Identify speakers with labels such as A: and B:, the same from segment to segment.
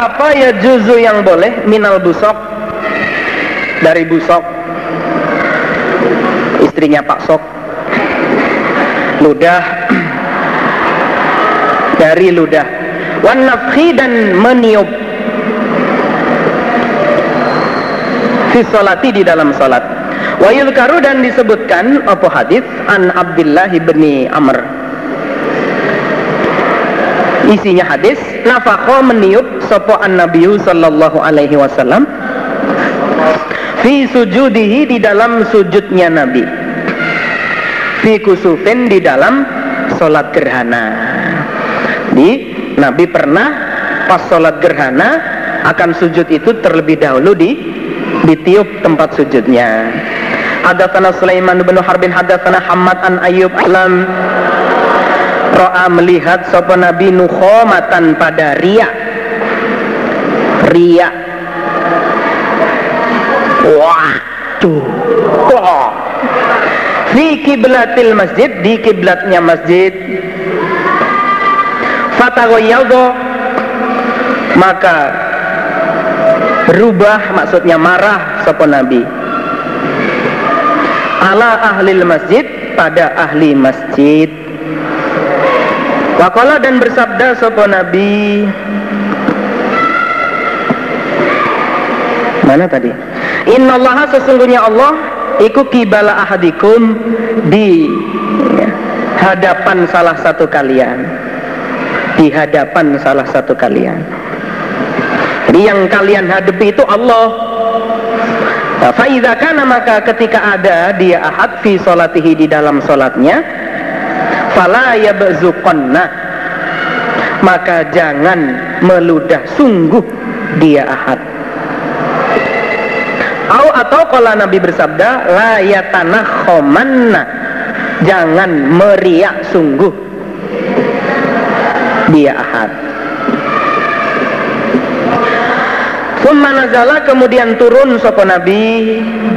A: apa ya juzu yang boleh? Minal busok. Dari busok. Istrinya Pak Sok. Ludah. Dari ludah. Wan dan meniup. Fi salati di dalam salat wa yuzkaru dan disebutkan apa hadis? An Abdullah bin Amr isinya hadis nafakho meniup sapa an Nabi sallallahu alaihi wasallam fi sujudihi di dalam sujudnya Nabi. Fi kusufin di dalam sholat gerhana. Di Nabi pernah pas sholat gerhana akan sujud itu terlebih dahulu di ditiup tempat sujudnya. Hadatsana Sulaiman bin Harbin hadatsana Hamad an Ayyub alam Ro'a melihat sapa Nabi nukhomatan pada ria Ria Wah tuh Wah Di kiblatil masjid Di kiblatnya masjid. Fatagoyaldo. Maka Berubah maksudnya marah Sapa Nabi. Ala ahli masjid Pada ahli masjid Wakola dan bersabda Sapa Nabi? Mana tadi? Inna Allah sesungguhnya Allah Iku kibala ahadikum Di hadapan salah satu kalian. Di hadapan salah satu kalian. Jadi yang kalian hadapi itu Allah. Fa'idha kana maka ketika ada dia ahad fi solatihi di dalam solatnya Fala yabzuqanna. Maka jangan meludah sungguh dia ahad. Au atau kalau Nabi bersabda la yatanakhomanna jangan meriak sungguh dia ahad. Summa kemudian turun sopo Nabi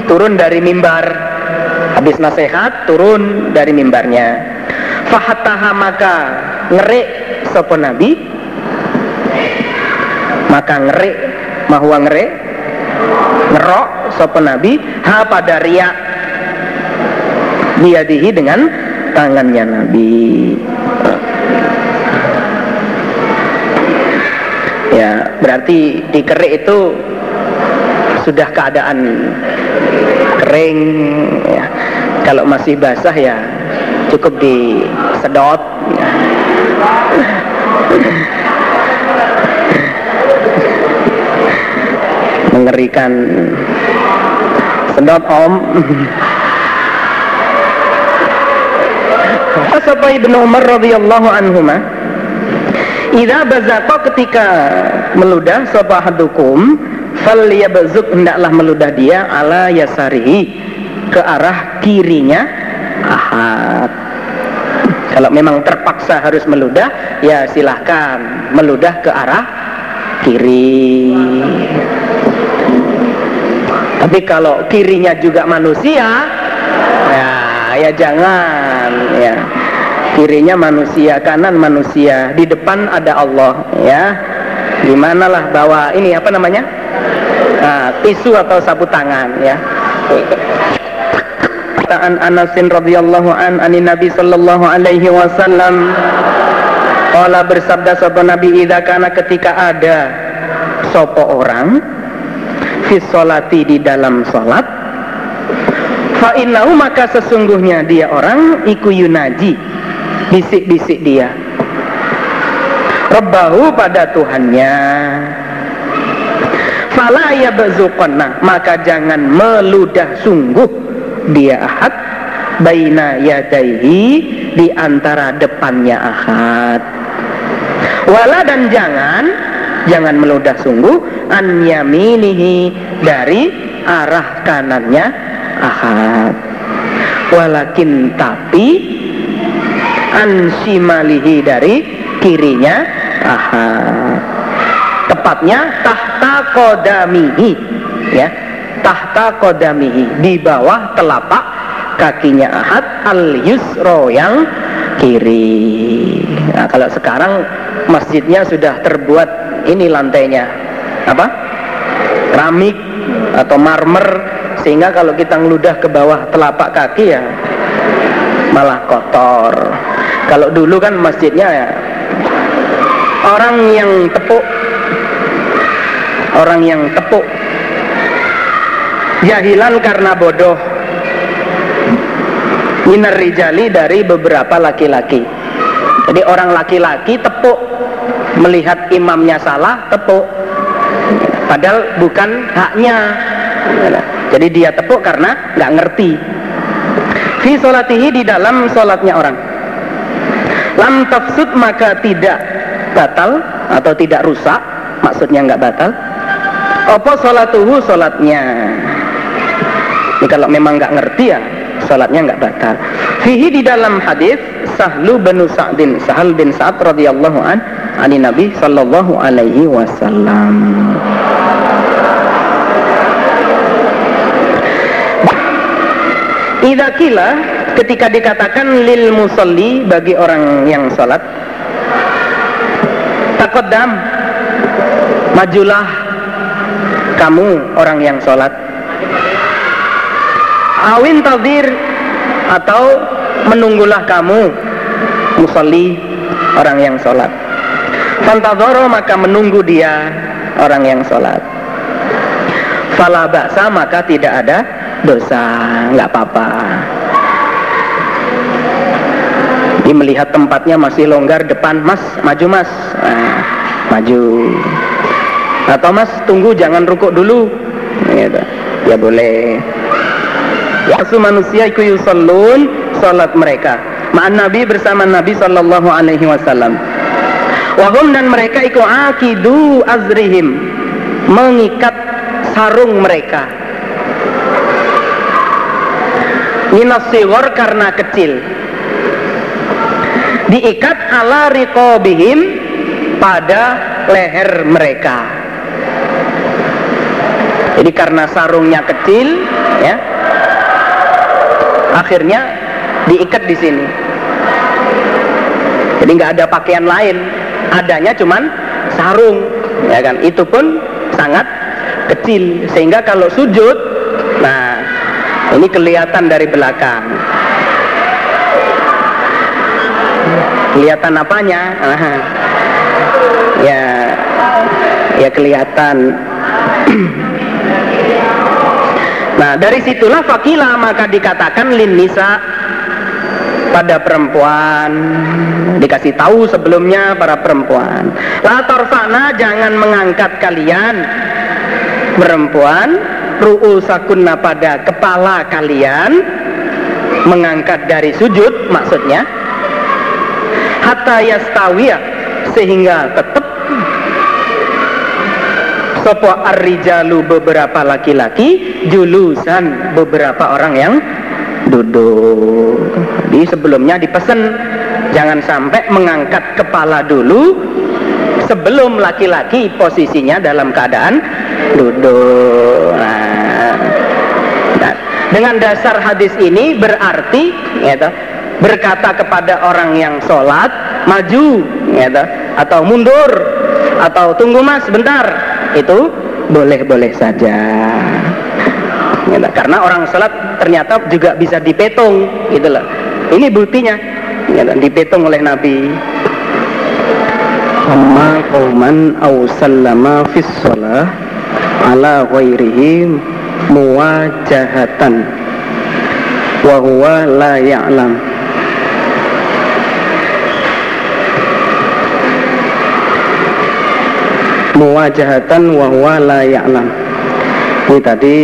A: turun dari mimbar. Habis nasihat turun dari mimbarnya fahataha maka ngerik sopo Nabi. Maka ngerik mahwa ngerik. Ngerok sopo Nabi. Ha pada riak. Diadihi dengan tangannya Nabi. Ya berarti dikerik itu sudah keadaan kering ya. kalau masih basah ya cukup disedot mengerikan. Sedot om. Asapa Ibnu Umar radhiyallahu anhuma Idza bazaqa ketika meludah sapa hadukum falyabzuk hendaklah meludah dia ala yasarihi ke arah kirinya. Ahad kalau memang terpaksa harus meludah ya silahkan meludah ke arah kiri. Tapi kalau kirinya juga manusia ya ya jangan ya. Kirinya manusia kanan manusia di depan ada Allah ya. Gimana lah bawa ini apa namanya? Nah, tisu atau sapu tangan ya an Anasin radhiyallahu an ani Nabi sallallahu alaihi wasallam. Qala bersabda sapa Nabi idza kana ketika ada sopo orang fi solati di dalam salat fa innahu maka sesungguhnya dia orang iku yunaji bisik-bisik dia. Rabbahu pada Tuhannya. Fala yabzuqanna maka jangan meludah sungguh dia ahad baina yadaihi di antara depannya ahad. Wala dan jangan jangan meludah sungguh an yaminihi dari arah kanannya ahad. Walakin tapi an shimalihi dari kirinya ahad. Tepatnya tahta kodamihi ya tahta kodamihi di bawah telapak kakinya ahad al yusro yang kiri. Nah, kalau sekarang masjidnya sudah terbuat ini lantainya. Apa? Keramik atau marmer sehingga kalau kita ngeludah ke bawah telapak kaki ya malah kotor. Kalau dulu kan masjidnya ya orang yang tepuk orang yang tepuk jahilan karena bodoh. Minar dari beberapa laki-laki. Jadi orang laki-laki tepuk. Melihat imamnya salah tepuk. Padahal bukan haknya. Jadi dia tepuk karena nggak ngerti. Fi solatihi di dalam solatnya orang. Lam tafsud maka tidak batal atau tidak rusak. Maksudnya nggak batal. Apa solatuhu solatnya ini kalau memang nggak ngerti ya salatnya nggak batal. Fihi di dalam hadis Sahlu bin Sa'din Sahal bin Sa'ad radhiyallahu an ani Nabi sallallahu alaihi wasallam. Idza kila ketika dikatakan lil musalli bagi orang yang salat taqaddam majulah kamu orang yang salat awin tadir atau menunggulah kamu musalli orang yang sholat. Fantadoro maka menunggu dia orang yang sholat. Fala baksa maka tidak ada dosa nggak apa-apa. Ini melihat tempatnya masih longgar depan mas maju mas. Nah, maju. Atau mas tunggu jangan rukuk dulu. Gitu. ya boleh Yasu manusia iku yusallun salat mereka. Ma'an Nabi bersama Nabi sallallahu alaihi wasallam. Wahum dan mereka iku akidu azrihim mengikat sarung mereka. Minasiwar karena kecil. Diikat ala riqabihim pada leher mereka. Jadi karena sarungnya kecil, ya, akhirnya diikat di sini. Jadi nggak ada pakaian lain. Adanya cuman sarung ya kan? Itu pun sangat kecil. Sehingga kalau sujud nah ini kelihatan dari belakang. Kelihatan apanya? Aha. ya ya kelihatan Nah dari situlah fakilah maka dikatakan lin nisa pada perempuan. Dikasih tahu sebelumnya para perempuan. La torfana jangan mengangkat kalian. Perempuan ru'usakunna pada kepala kalian. Mengangkat dari sujud maksudnya. Hatta yastawiyah sehingga tetap sopo arrijalu beberapa laki-laki julusan beberapa orang yang duduk. Di sebelumnya dipesan jangan sampai mengangkat kepala dulu sebelum laki-laki posisinya dalam keadaan duduk. Nah, nah, dengan dasar hadis ini berarti gitu, berkata kepada orang yang sholat maju gitu, atau mundur atau tunggu mas sebentar itu boleh-boleh saja. Karena orang sholat ternyata juga bisa dipetung gitu loh. Ini buktinya. Ya, dipetung oleh Nabi. Amma qauman aw sallama fis shalah ala ghairihi muwajahatan. Wa huwa la ya'lam muwajahatan wa huwa la ya'lam. Ini tadi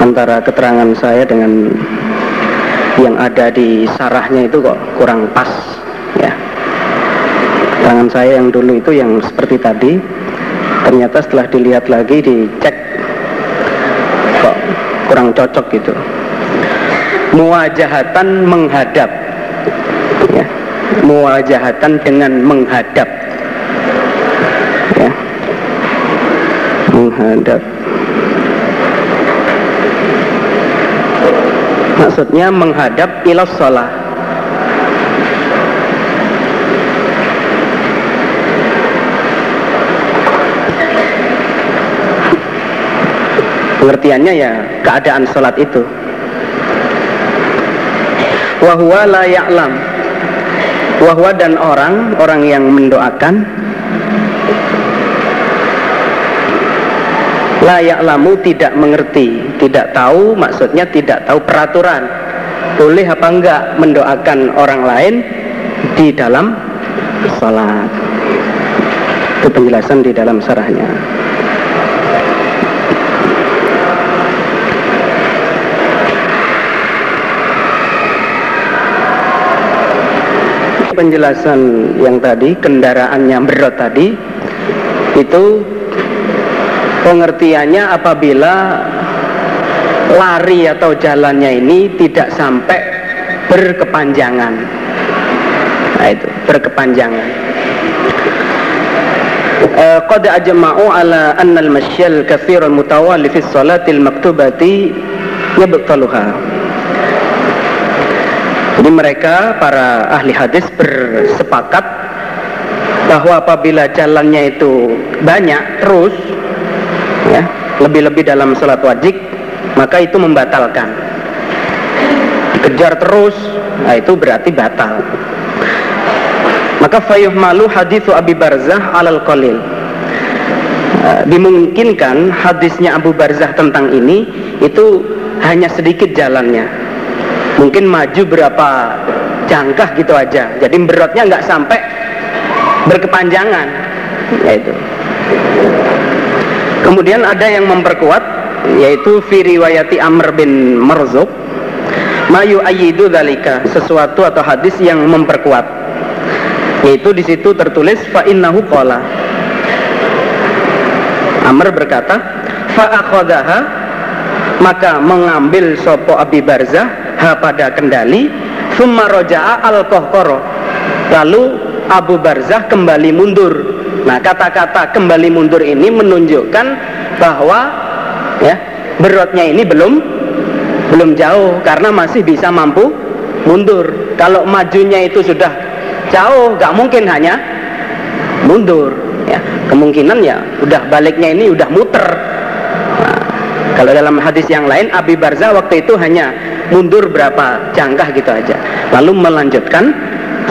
A: antara keterangan saya dengan yang ada di sarahnya itu kok kurang pas ya. Keterangan saya yang dulu itu yang seperti tadi ternyata setelah dilihat lagi dicek kok kurang cocok gitu. Muwajahatan menghadap ya. Muwajahatan dengan menghadap ya. Menghadap. Maksudnya menghadap ilah sholat pengertiannya ya keadaan sholat itu. Wahuwa la ya'lam. Wahuwa dan orang orang yang mendoakan. La ya'lamu tidak mengerti tidak tahu maksudnya tidak tahu peraturan. Boleh apa enggak mendoakan orang lain di dalam sholat itu penjelasan di dalam sarahnya penjelasan yang tadi kendaraannya berot tadi itu pengertiannya apabila lari atau jalannya ini tidak sampai berkepanjangan. Nah itu berkepanjangan. Eh, qad ajma'u ala anna al-mashyal katsir mutawali fi salatil maktubati yabtaluha. Jadi mereka para ahli hadis bersepakat bahwa apabila jalannya itu banyak terus ya, lebih-lebih dalam sholat wajib maka itu membatalkan. Kejar terus, nah itu berarti batal. Maka fayuh malu hadithu Abi Barzah alal qalil. Uh, dimungkinkan hadisnya Abu Barzah tentang ini itu hanya sedikit jalannya mungkin maju berapa jangkah gitu aja jadi berotnya nggak sampai berkepanjangan yaitu kemudian ada yang memperkuat yaitu fi riwayati Amr bin Marzuk mayu ayidu dalika sesuatu atau hadis yang memperkuat. Yaitu di situ tertulis fa innahu qala. Amr berkata fa akhadaha maka mengambil sopo Abi Barzah ha pada kendali summa roja'a al kohkoro lalu Abu Barzah kembali mundur nah kata-kata kembali mundur ini menunjukkan bahwa ya berotnya ini belum belum jauh karena masih bisa mampu mundur. Kalau majunya itu sudah jauh gak mungkin hanya mundur ya. Kemungkinan ya udah baliknya ini udah muter. Nah, kalau dalam hadis yang lain Abi Barza waktu itu hanya mundur berapa jangkah gitu aja lalu melanjutkan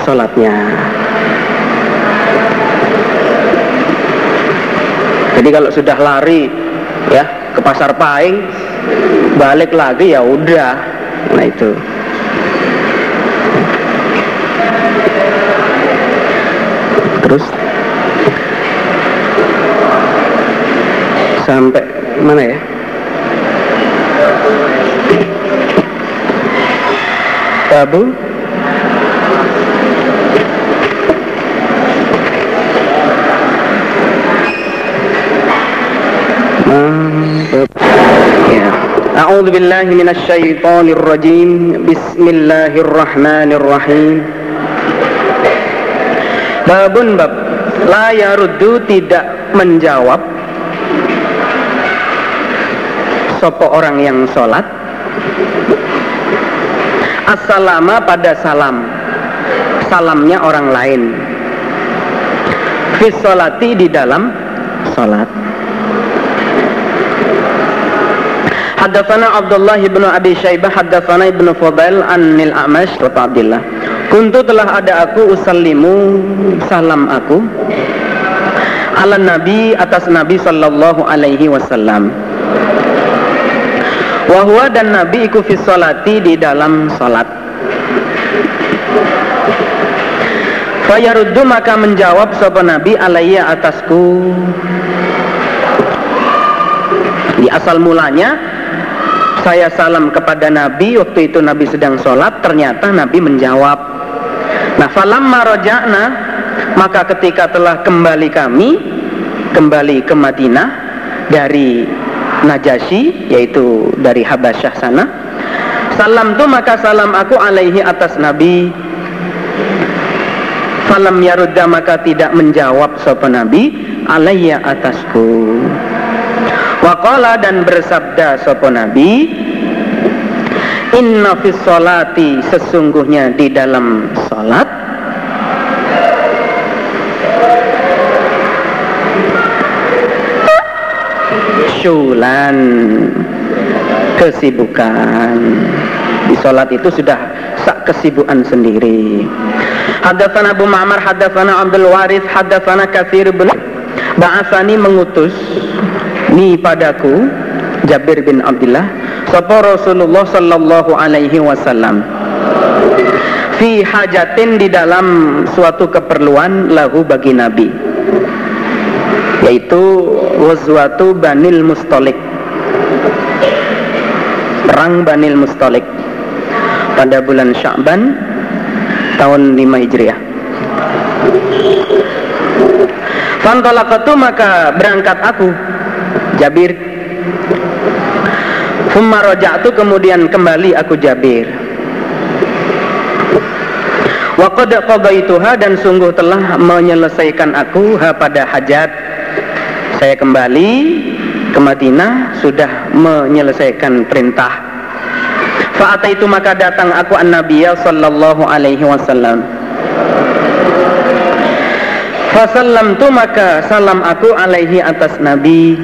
A: sholatnya jadi kalau sudah lari ya ke pasar paing balik lagi ya udah. Nah itu. Terus? Sampai mana ya? Babu ya. A'udzu billahi minasy syaithanir rajim. Bismillahirrahmanirrahim. Babun bab la yaruddu tidak menjawab sopo orang yang sholat Assalama pada salam Salamnya orang lain Fisolati di dalam salat Haddatsana Abdullah ibn Abi Syaibah haddatsana Ibnu Fudail an Nil Amash wa Abdullah Kuntu telah ada aku usallimu salam aku ala Nabi atas Nabi sallallahu alaihi wasallam Wahwa dan Nabi iku fi salati di dalam salat. Fayaruddu maka menjawab sapa Nabi alaiya atasku. Di asal mulanya saya salam kepada Nabi. Waktu itu Nabi sedang sholat ternyata Nabi menjawab. Nah falam maroja'na maka ketika telah kembali kami kembali ke Madinah dari Najasyi yaitu dari Habasyah sana salam tu maka salam aku alaihi atas Nabi. Falam yarudda maka tidak menjawab sopa Nabi alaiya atasku Waqala dan bersabda sopa Nabi Inna fis solati sesungguhnya di dalam salat syulan kesibukan. Di sholat itu sudah sak kesibukan sendiri. Hadatsana Abu Ma'mar hadatsana Abdul Waris hadatsana Katsir bin Ba'asani mengutus ni padaku Jabir bin Abdullah sapa Rasulullah sallallahu alaihi wasallam fi hajatin di dalam suatu keperluan lahu bagi Nabi yaitu wazwatu Banil Mustalik perang Banil Mustalik pada bulan Sya'ban tahun 5 Hijriah. Fantolakatu maka berangkat aku Jabir Fumma roja'tu kemudian kembali aku Jabir Wa qad qadaituha dan sungguh telah menyelesaikan aku ha pada hajat. Saya kembali ke Madinah sudah menyelesaikan perintah. Fa itu maka datang aku an Nabiya sallallahu alaihi wasallam. Fa tu maka salam aku alaihi atas Nabi.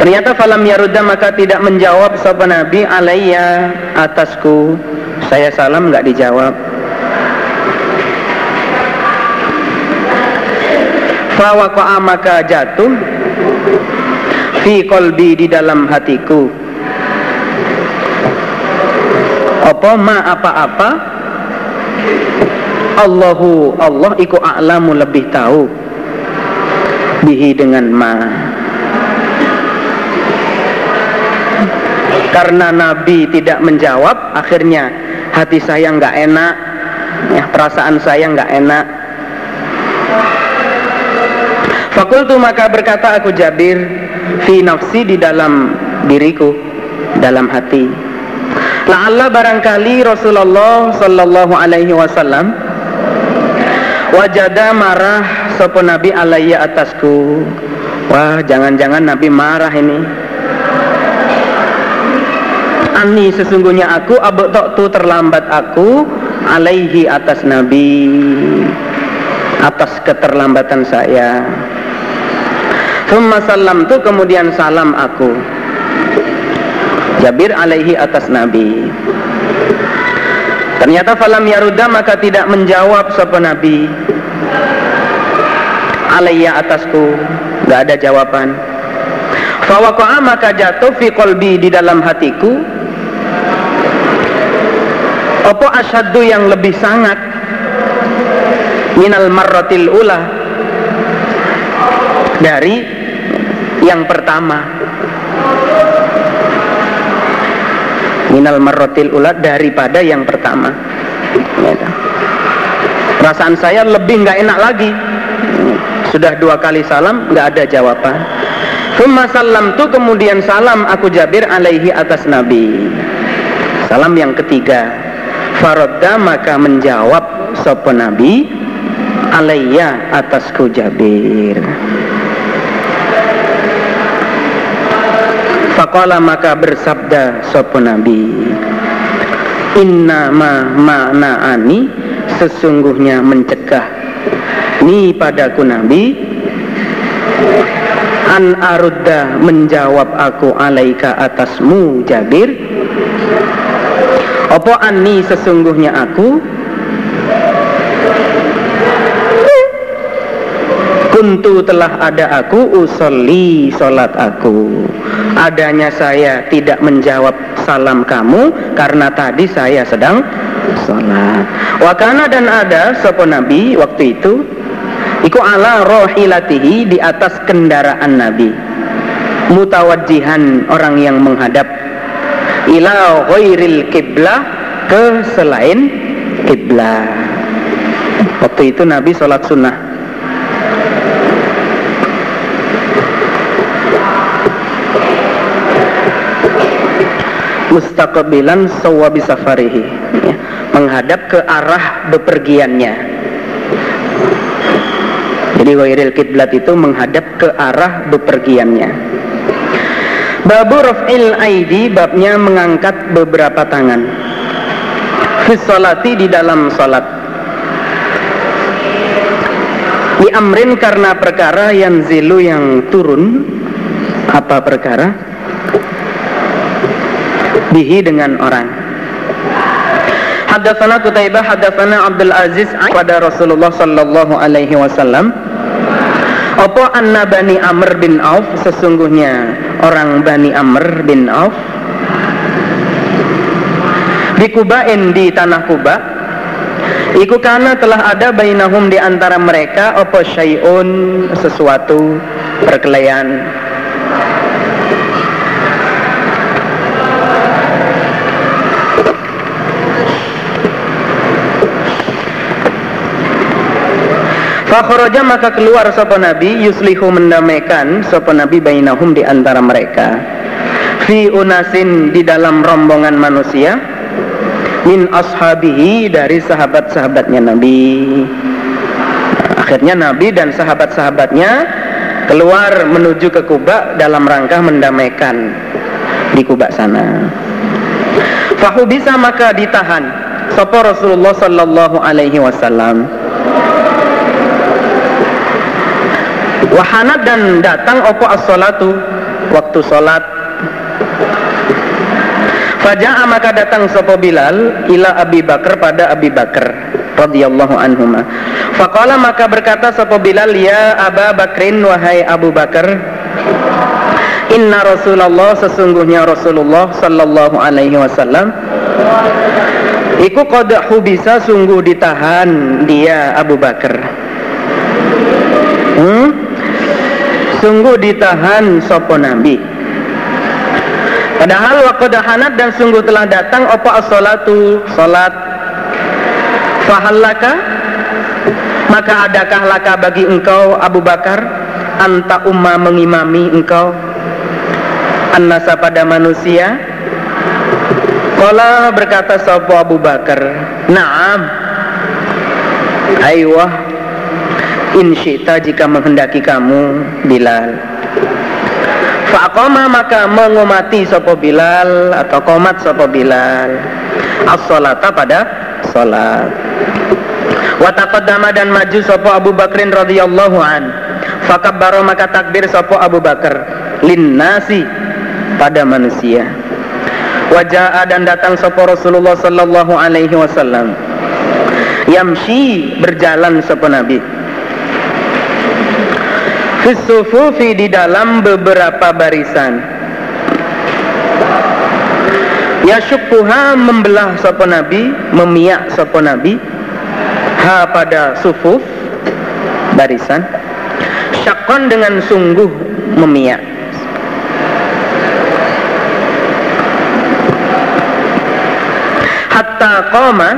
A: Ternyata falam yarudda maka tidak menjawab sapa Nabi alaiya atasku. Saya salam nggak dijawab. Fawaqa'a maka jatuh Fi kolbi di dalam hatiku. Apa ma apa-apa Allahu Allah iku a'lamu lebih tahu. Bihi dengan ma. Karena Nabi tidak menjawab Akhirnya hati saya nggak enak ya perasaan saya nggak enak. Fakultu maka berkata aku Jabir fi nafsi di dalam diriku dalam hati. La'alla barangkali Rasulullah sallallahu alaihi wasallam wajada marah sopo Nabi alaiya atasku Wah jangan-jangan Nabi marah ini Ani sesungguhnya aku tu terlambat aku alaihi atas Nabi atas keterlambatan saya. Thumma salam tu kemudian salam aku. Jabir alaihi atas Nabi. Ternyata falam yaruda maka tidak menjawab sapa Nabi. Alaiya atasku, nggak ada jawaban. Fawaqa'a maka jatuh fi qalbi di dalam hatiku apa asyaddu yang lebih sangat minal marratil ula dari yang pertama minal marratil ula daripada yang pertama. Perasaan saya lebih nggak enak lagi. Sudah dua kali salam nggak ada jawaban. Thumma salam tu kemudian salam aku Jabir alaihi atas Nabi. Salam yang ketiga. Farodda maka menjawab sopo Nabi Alaiya atasku Jabir Fakola maka bersabda sopo Nabi Inna ma ani Sesungguhnya mencegah Ni padaku Nabi An arudda menjawab aku alaika atasmu Jabir. Apa anni sesungguhnya aku Kuntu telah ada aku usolli solat aku Adanya saya tidak menjawab salam kamu Karena tadi saya sedang sholat Wakana dan ada sopo nabi waktu itu Iku ala rohilatihi di atas kendaraan nabi Mutawajihan orang yang menghadap ila ghairil kiblah ke selain kiblah. Waktu itu Nabi sholat sunnah. Mustaqbilan sawabi safarihi ya, menghadap ke arah bepergiannya. Jadi wairil kiblat itu menghadap ke arah bepergiannya. Babu raf'il aidi babnya mengangkat beberapa tangan. Fisolati di dalam salat. Di amrin karena perkara yang zilu yang turun apa perkara bihi dengan orang. Hadatsana Qutaibah hadatsana Abdul Aziz pada Rasulullah sallallahu alaihi wasallam. Apa anna Bani Amr bin Auf? Sesungguhnya orang Bani Amr bin Auf. Di Kubain di tanah Kuba. Iku karena telah ada bainahum di antara mereka apa syai'un sesuatu perkelahian Fakhoroja maka keluar sopo nabi yuslihu mendamaikan sopo nabi bainahum di antara mereka. Fi unasin di dalam rombongan manusia min ashabihi dari sahabat-sahabatnya nabi. Akhirnya nabi dan sahabat-sahabatnya keluar menuju ke Kuba dalam rangka mendamaikan di Kuba sana. Fahu bisa maka ditahan sopo Rasulullah sallallahu alaihi wasallam Wahanat dan datang opo as-salatu waktu salat. Faja'a maka datang sopo Bilal ila Abi Bakar pada Abi Bakar radhiyallahu anhuma. Faqala maka berkata sopo Bilal ya Aba Bakrin wahai Abu Bakar Inna Rasulullah sesungguhnya Rasulullah sallallahu alaihi wasallam Iku qad hubisa sungguh ditahan dia Abu Bakar. Hmm? Sungguh ditahan sopo nabi. Padahal waqadahanat dan sungguh telah datang apa as-salatu? Salat. Fahallaka? Maka adakah laka bagi engkau Abu Bakar? Anta umma mengimami engkau. Annasa pada manusia. Kala berkata sopo Abu Bakar Naam. Aywah insyita jika menghendaki kamu Bilal. Fa'aqama maka mengumati sopo Bilal atau komat sopo Bilal. As-salata pada salat. Wataqaddama dan maju sopo Abu Bakrin radhiyallahu an. Fakabbaro maka takbir sopo Abu Bakar. Linnasi pada manusia. Wajah dan datang sopo Rasulullah sallallahu alaihi wasallam. Yamshi berjalan sopo Nabi Fisufufi di dalam beberapa barisan. Yashukuha membelah sopo nabi Memiak sopo nabi. Ha pada sufuf Barisan. Syakon dengan sungguh memiak. Hatta koma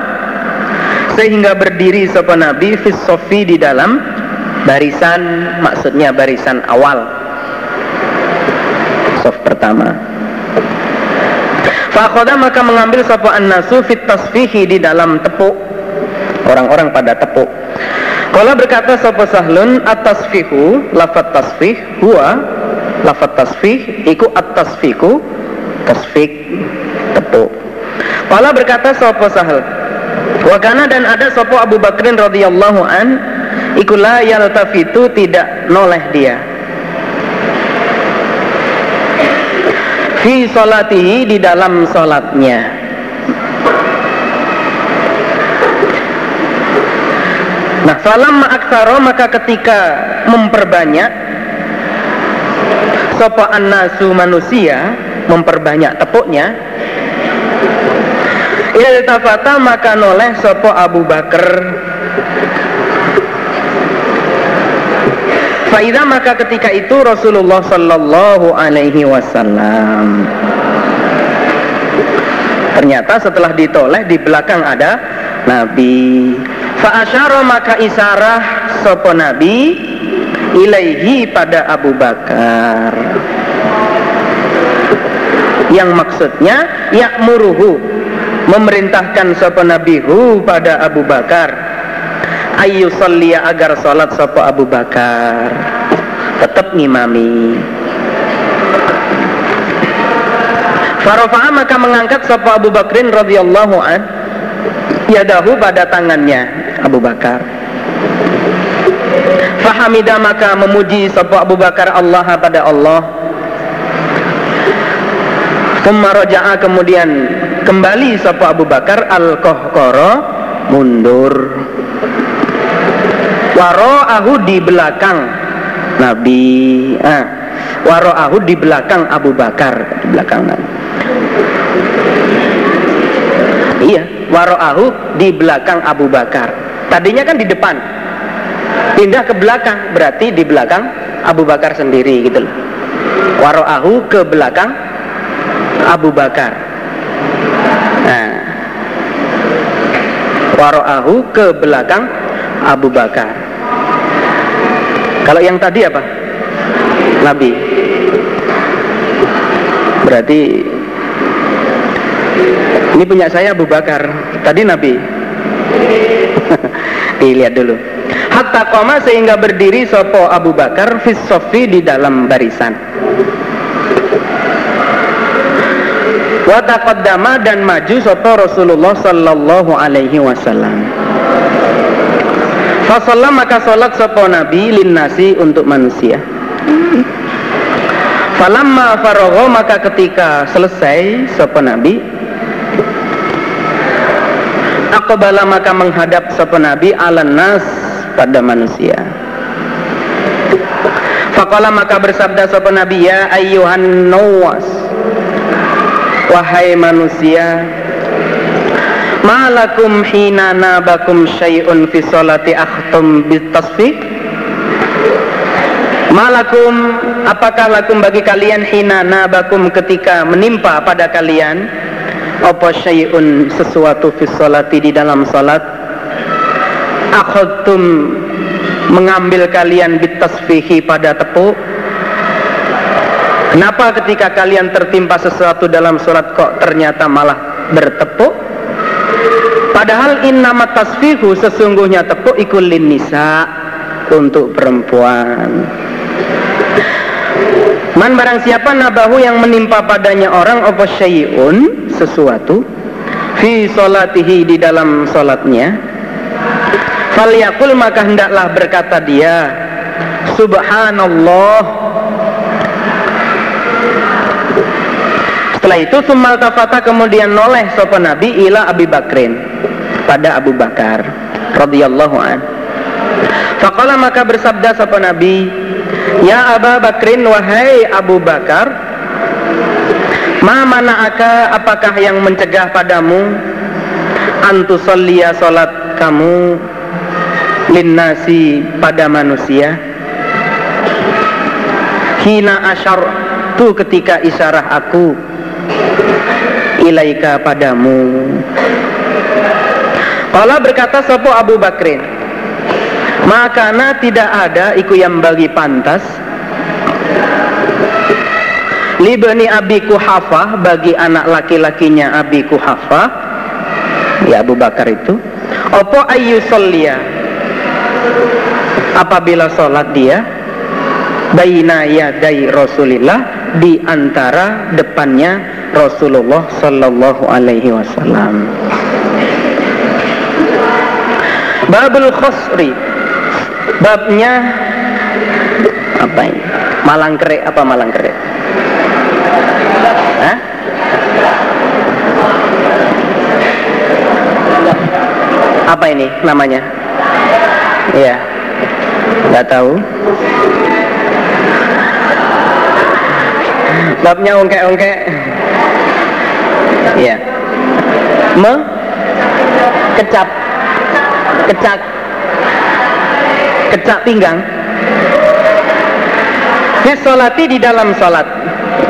A: Sehingga berdiri sopo nabi Fisofi di dalam barisan maksudnya barisan awal. Soft pertama. Fakhoda maka mengambil sapa an-nasu fit tasfihi di dalam tepuk. Orang-orang pada tepuk. Kala berkata sapa sahlun at-tasfihu lafat tasfih huwa lafat tasfih iku at-tasfiku tasfik tepuk. Kala berkata sapa sahal Wakana dan ada sapa Abu Bakrin radhiyallahu an ikulah yaltafitu tidak noleh dia. Fi solatihi di dalam solatnya. Nah salam ma'aksaro maka ketika memperbanyak sopa nasu manusia memperbanyak tepuknya iltafata maka noleh sopo Abu Bakar Faidah maka ketika itu Rasulullah Sallallahu Alaihi Wasallam Ternyata setelah ditoleh di belakang ada Nabi. Fa'asyara maka isarah sopo Nabi ilaihi pada Abu Bakar. Yang maksudnya yakmuruhu memerintahkan sopo Nabi hu pada Abu Bakar ayu salliya agar salat sapa Abu Bakar tetap ngimami Farofa'a maka mengangkat sapa Abu Bakrin radhiyallahu an yadahu pada tangannya Abu Bakar Fahamida maka memuji sapa Abu Bakar Allah pada Allah. Thumma kemudian kembali sapa Abu Bakar al-Qahqara mundur. Wara'ahu di belakang Nabi. Ah, wara'ahu di belakang Abu Bakar, di belakang Nabi. Iya, wara'ahu di belakang Abu Bakar. Tadinya kan di depan. Pindah ke belakang, berarti di belakang Abu Bakar sendiri gitu loh. Wara'ahu ke belakang Abu Bakar. Nah, wara'ahu ke belakang Abu Bakar. Kalau yang tadi apa? Nabi. Berarti ini punya saya Abu Bakar. Tadi Nabi. Dilihat dulu. Hatta koma sehingga berdiri sopo Abu Bakar fis di dalam barisan. Wa taqaddama dan maju sopo Rasulullah sallallahu alaihi wasallam. Fasallam maka sholat sopo Nabi linnasi untuk manusia. Falamma faragha maka ketika selesai sopo Nabi Aqbala maka menghadap sopo Nabi ala nas pada manusia. Faqala maka bersabda sopo Nabi ya ayyuhan nawas wahai manusia Malakum hina nabakum syai'un fi sholati akhtum bitasfik Malakum apakah lakum bagi kalian hina nabakum ketika menimpa pada kalian? Apa syai'un sesuatu fi sholati di dalam salat akhtum mengambil kalian bitasfihi pada tepuk? Kenapa ketika kalian tertimpa sesuatu dalam sholat kok ternyata malah bertepuk? Padahal innama tasfihu sesungguhnya tepuk ikulin nisa untuk perempuan. Man barang siapa nabahu yang menimpa padanya orang apa syai'un sesuatu fi solatihi di dalam solatnya falyakul maka hendaklah berkata dia subhanallah setelah itu sumal tafata kemudian noleh sopan nabi ila Abi Bakrin pada Abu Bakar radhiyallahu an. Faqala maka bersabda sapa Nabi, "Ya Abu Bakrin wahai Abu Bakar, ma mana'aka apakah yang mencegah padamu antusalliya salat kamu linnasi pada manusia?" Hina asyar tu ketika isyarah aku ilaika padamu. Kala berkata sopo Abu Bakrin Makana tidak ada iku yang bagi pantas Libni Abi Kuhafah bagi anak laki-lakinya Abi Kuhafah Ya Abu Bakar itu Opo ayu solia Apabila sholat dia Baina yadai Rasulillah Di antara depannya Rasulullah Sallallahu Alaihi Wasallam Babul khosri Babnya Apa ini? Malang kerek apa malang kerek? Hah? Apa ini namanya? Iya Gak tahu Babnya ongkek-ongkek Iya. Me? Kecap. Kecak. Kecak pinggang. Di solati di dalam solat.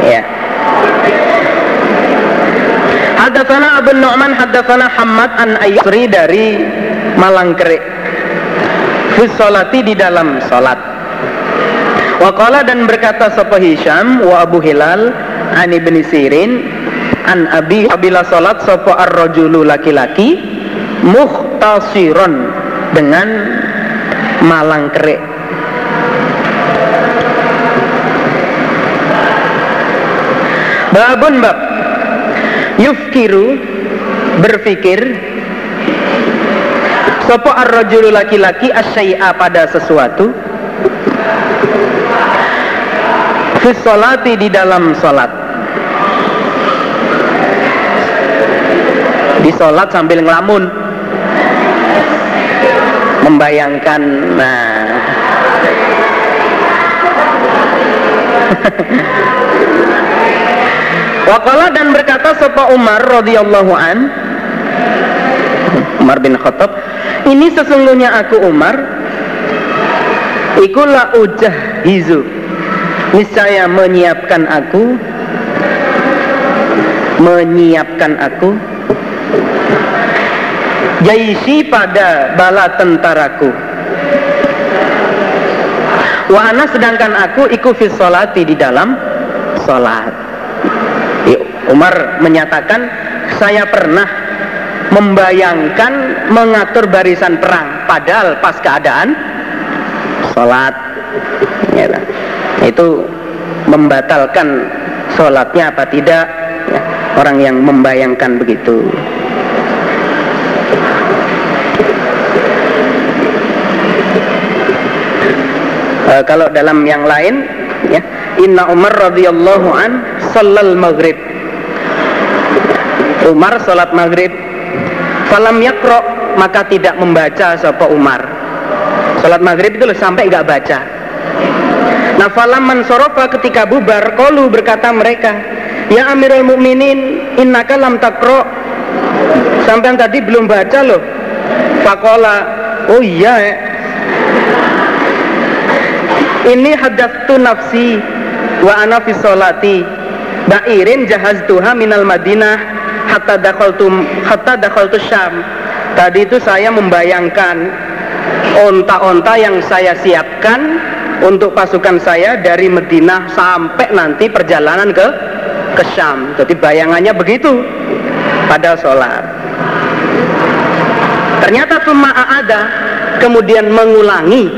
A: Ya Hadatsana Abu Nu'man hadatsana Hamad an Ayyusri dari Malangkeri fi solati di dalam solat. Waqala dan berkata sapa Hisham wa Abu Hilal an Ibnu Sirin an Abi abila salat sapa ar-rajulu laki-laki muhtasiron dengan malang kerik. Babun bab. Yufkiru berpikir Sopo ar-rajulu laki-laki asyai'a pada sesuatu? Fis di dalam sholat Di sholat sambil ngelamun. Membayangkan Nah. Wakala dan berkata Sopa Umar radhiyallahu an. Umar bin Khattab Ini sesungguhnya aku Umar. Ikulah ujah hizu. Niscaya menyiapkan aku. Menyiapkan aku Jaisi pada bala tentaraku. Wahana sedangkan aku ikut fis di dalam sholat Umar menyatakan saya pernah membayangkan mengatur barisan perang padahal pas keadaan sholat ya, itu membatalkan sholatnya apa tidak? Ya, orang yang membayangkan begitu uh, kalau dalam yang lain ya Inna Umar radhiyallahu an sallal maghrib. Umar sholat maghrib. Falam yakro maka tidak membaca sapa Umar. Sholat maghrib itu sampai nggak baca. Nah falam mansorofa ketika bubar Kolu berkata mereka Ya Amirul Mukminin innaka lam takro Sampai tadi belum baca loh. Fakola Oh iya eh. Ini hadaftu nafsi Wa ana fi sholati Ba'irin jahaztuha minal madinah hatta dakhaltum hatta dakhaltu Syam. Tadi itu saya membayangkan onta-onta yang saya siapkan untuk pasukan saya dari Madinah sampai nanti perjalanan ke ke Syam. Jadi bayangannya begitu pada sholat. Ternyata cuma ada kemudian mengulangi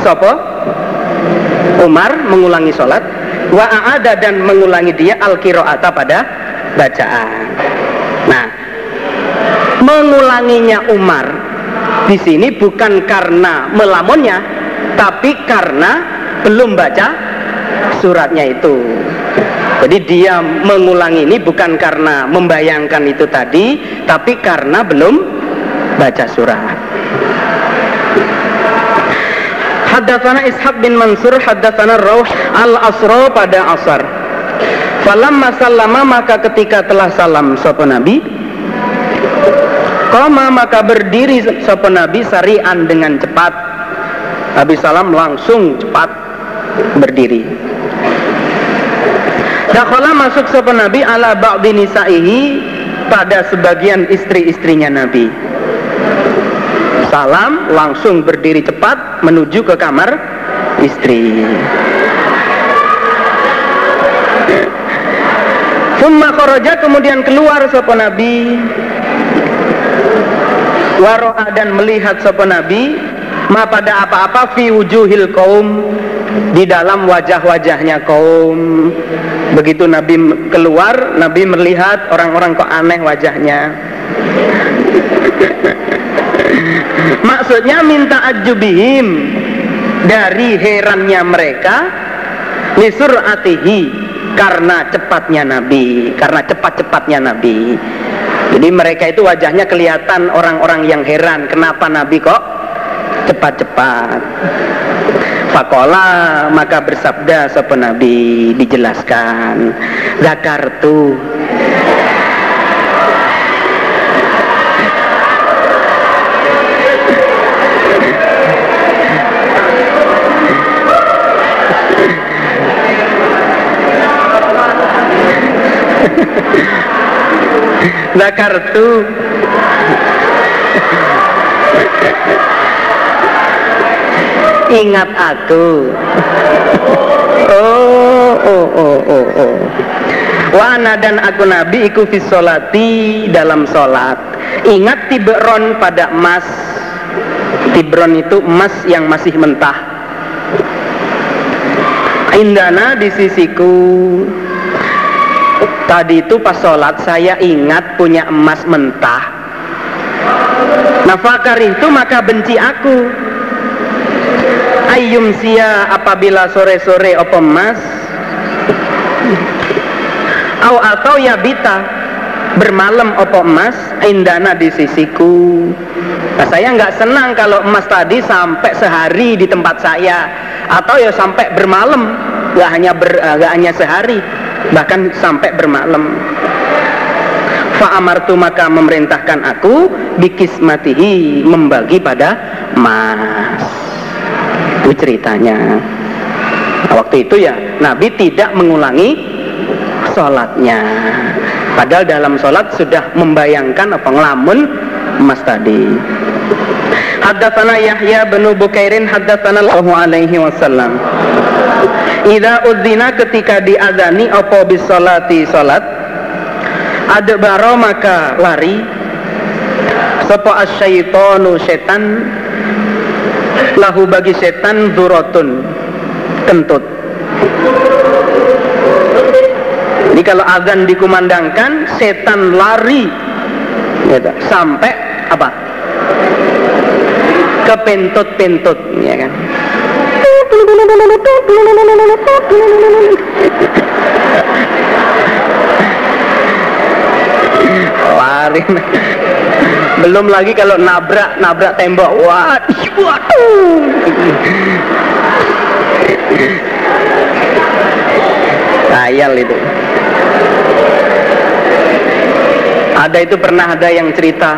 A: sopo Umar mengulangi sholat wa ada dan mengulangi dia al kiroata pada bacaan. Nah, mengulanginya Umar di sini bukan karena melamunnya, tapi karena belum baca suratnya itu. Jadi dia mengulangi ini bukan karena membayangkan itu tadi, tapi karena belum baca surat. Haddatsana Ishaq bin Mansur haddatsana Rauh al-Asra pada asar. Falam masallama maka ketika telah salam sapa Nabi? Koma maka berdiri sapa Nabi sarian dengan cepat. Nabi salam langsung cepat berdiri. Dakhala masuk sapa Nabi ala ba'di nisaihi pada sebagian istri-istrinya Nabi Salam langsung berdiri cepat menuju ke kamar istri. Summa kharaja kemudian keluar sapa Nabi. Waro'a dan melihat sapa Nabi ma pada apa-apa fi wujuhil kaum di dalam wajah-wajahnya kaum. Begitu Nabi keluar Nabi melihat orang-orang kok aneh wajahnya maksudnya minta ajubihim dari herannya mereka lisur atihi karena cepatnya Nabi, karena cepat-cepatnya Nabi. Jadi mereka itu wajahnya kelihatan orang-orang yang heran, kenapa Nabi kok cepat-cepat. Fakola maka bersabda sapa Nabi dijelaskan Zakartu Zakartu Ingat aku. Oh oh oh oh oh. Wana dan aku Nabi iku fisolati dalam sholat. Ingat tibron pada emas. Tibron itu emas yang masih mentah. Indana di sisiku Tadi itu pas sholat saya ingat punya emas mentah. Nafakar itu maka benci aku. Ayyum sia apabila sore-sore opo emas? Au atau ya bita bermalam opo emas? Indana di sisiku. Nah, saya nggak senang kalau emas tadi sampai sehari di tempat saya. Atau ya sampai bermalam. Nggak hanya ber, nggak hanya sehari bahkan sampai bermalam Fa'amartu maka memerintahkan aku bikismatihi membagi pada emas. Itu ceritanya. Waktu itu ya Nabi tidak mengulangi sholatnya. Padahal dalam sholat sudah membayangkan apa ngelamun emas tadi. Haddatsana Yahya bin Bukairin haddatsana Allahu alaihi wasallam. Idza udzina ketika diazani apa bis salati salat adbaro maka lari. Sapa asyaitonu setan? Lahu bagi setan durotun kentut. Ini kalau azan dikumandangkan setan lari. Gitu. sampai apa? Kepentut-pentut ya kan lari. Belum lagi kalau nabrak nabrak tembok. Waduh Kayal itu. Ada itu pernah ada yang cerita.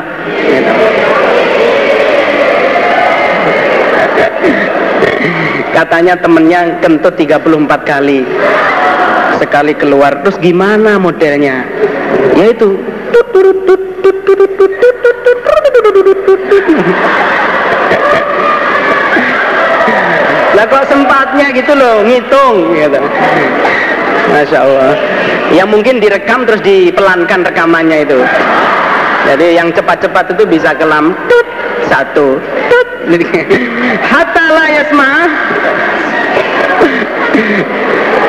A: Katanya temennya kentut 34 kali. Sekali keluar terus gimana modelnya? Yaitu lah kok sempatnya gitu loh ngitung gitu Masya Allah. Ya mungkin direkam terus dipelankan rekamannya itu. Jadi yang cepat-cepat itu bisa kelam. tut satu. Hatta la yasma.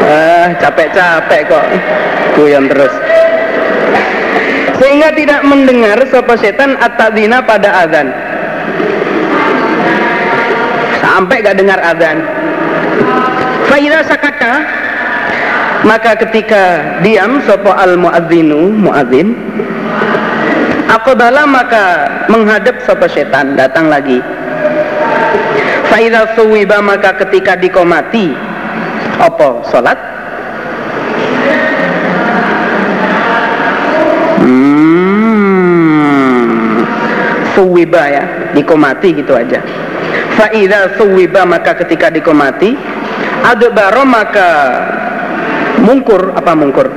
A: Ah capek-capek kok. Guyon terus. Sehingga tidak mendengar sopo setan atadina pada azan. Sampai gak dengar azan. Faida sakata maka ketika diam sopo al muadzinu muadzin Aqbala maka menghadap sopo setan datang lagi Faida suwiba maka ketika dikomati Opo sholat Hmm, suwiba ya, dikomati gitu aja. Faida suwiba maka ketika dikomati, adbaro maka mungkur apa mungkur?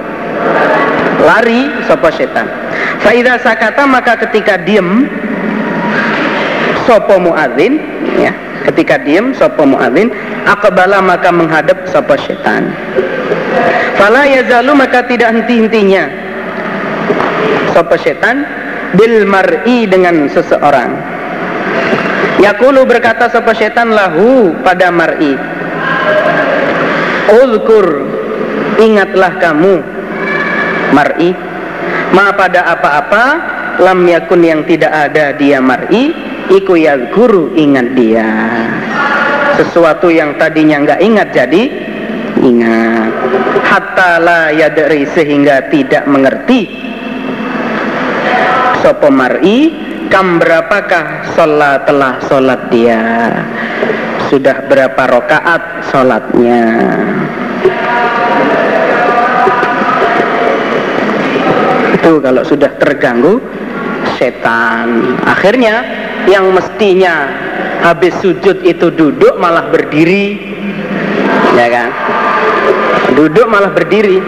A: Lari sopo setan. Faida sakata maka ketika diem sopo muadzin ya ketika diem sopo muadzin akbala maka menghadap sopo setan. Fala yazalu maka tidak henti-hentinya sopo setan bil mar'i dengan seseorang. Yakulu berkata sopo setan lahu pada mar'i. Uzkur ingatlah kamu mar'i. Ma pada apa-apa lam yakun yang tidak ada dia mar'i iku guru ingat dia. Sesuatu yang tadinya nggak ingat jadi ingat. Hatta la yadri sehingga tidak mengerti. Sopo mar'i kam berapakah sholat telah sholat dia? Sudah berapa rokaat sholatnya itu kalau sudah terganggu setan. Akhirnya yang mestinya habis sujud itu duduk malah berdiri. Ya kan? Duduk malah berdiri.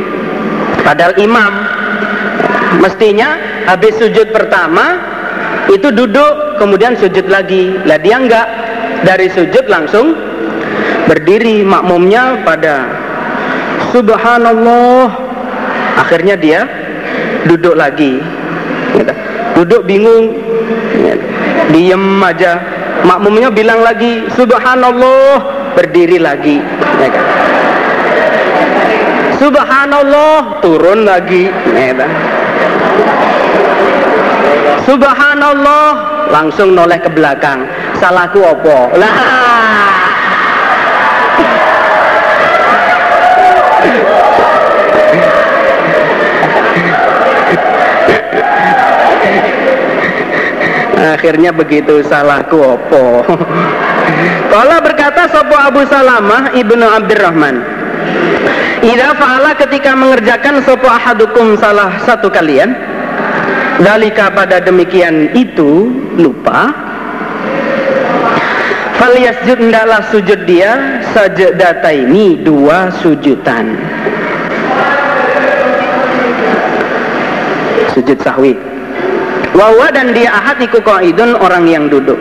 A: Padahal imam mestinya habis sujud pertama itu duduk kemudian sujud lagi. Lah dia enggak dari sujud langsung berdiri. Makmumnya pada subhanallah. Akhirnya dia duduk lagi. Duduk bingung. Diem aja. Makmumnya bilang lagi subhanallah. Berdiri lagi. Subhanallah. Turun lagi. Subhanallah. Langsung noleh ke belakang. Salahku opo? Lah. Akhirnya begitu salahku opo? Kala berkata sopo Abu Salamah ibnu Abdurrahman. Ida fa'ala ketika mengerjakan sopo ahadukum salah satu kalian? Dalika pada demikian itu lupa. Faliyasjud ndalah sujud dia sajadata ini dua sujudan. Sujud sahwi Wawa dan dia ahad iku qaidun orang yang duduk.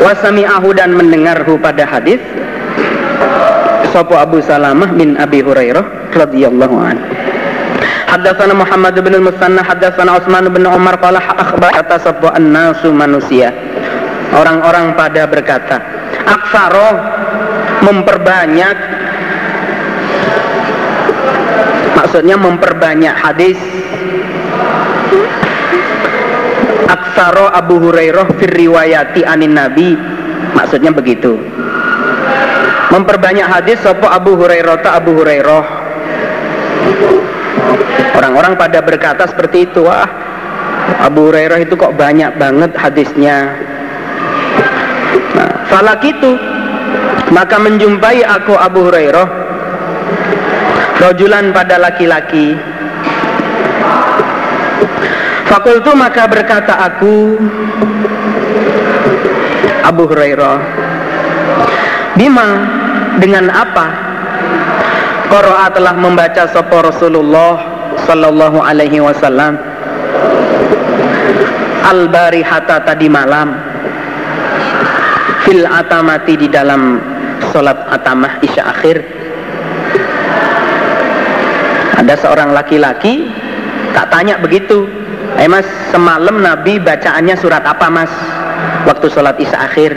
A: Wasami'ahu dan mendengarhu pada hadis Sopo Abu Salamah bin Abi Hurairah radhiyallahu anhu. Haddatsana Muhammad bin Al-Musanna haddatsana Utsman bin Umar qala akhbar kata sapa annasu manusia. Orang-orang pada berkata, aksaro memperbanyak maksudnya memperbanyak hadis Aksaro Abu Hurairah fir riwayati anin Nabi. Maksudnya begitu. Memperbanyak hadis sopo Abu Hurairah ta Abu Hurairah. Orang-orang pada berkata seperti itu wah Abu Hurairah itu kok banyak banget hadisnya. Nah, falak itu maka menjumpai aku Abu Hurairah rojulan pada laki-laki Fakultu maka berkata aku Abu Hurairah Bima dengan apa Qara'a telah membaca sopo Rasulullah Sallallahu alaihi wasallam? Al-barihata tadi malam. Fil atamati di dalam Sholat atamah isya akhir. Ada seorang laki-laki Tak tanya begitu Eh mas, semalam Nabi bacaannya surat apa mas? Waktu sholat isya akhir.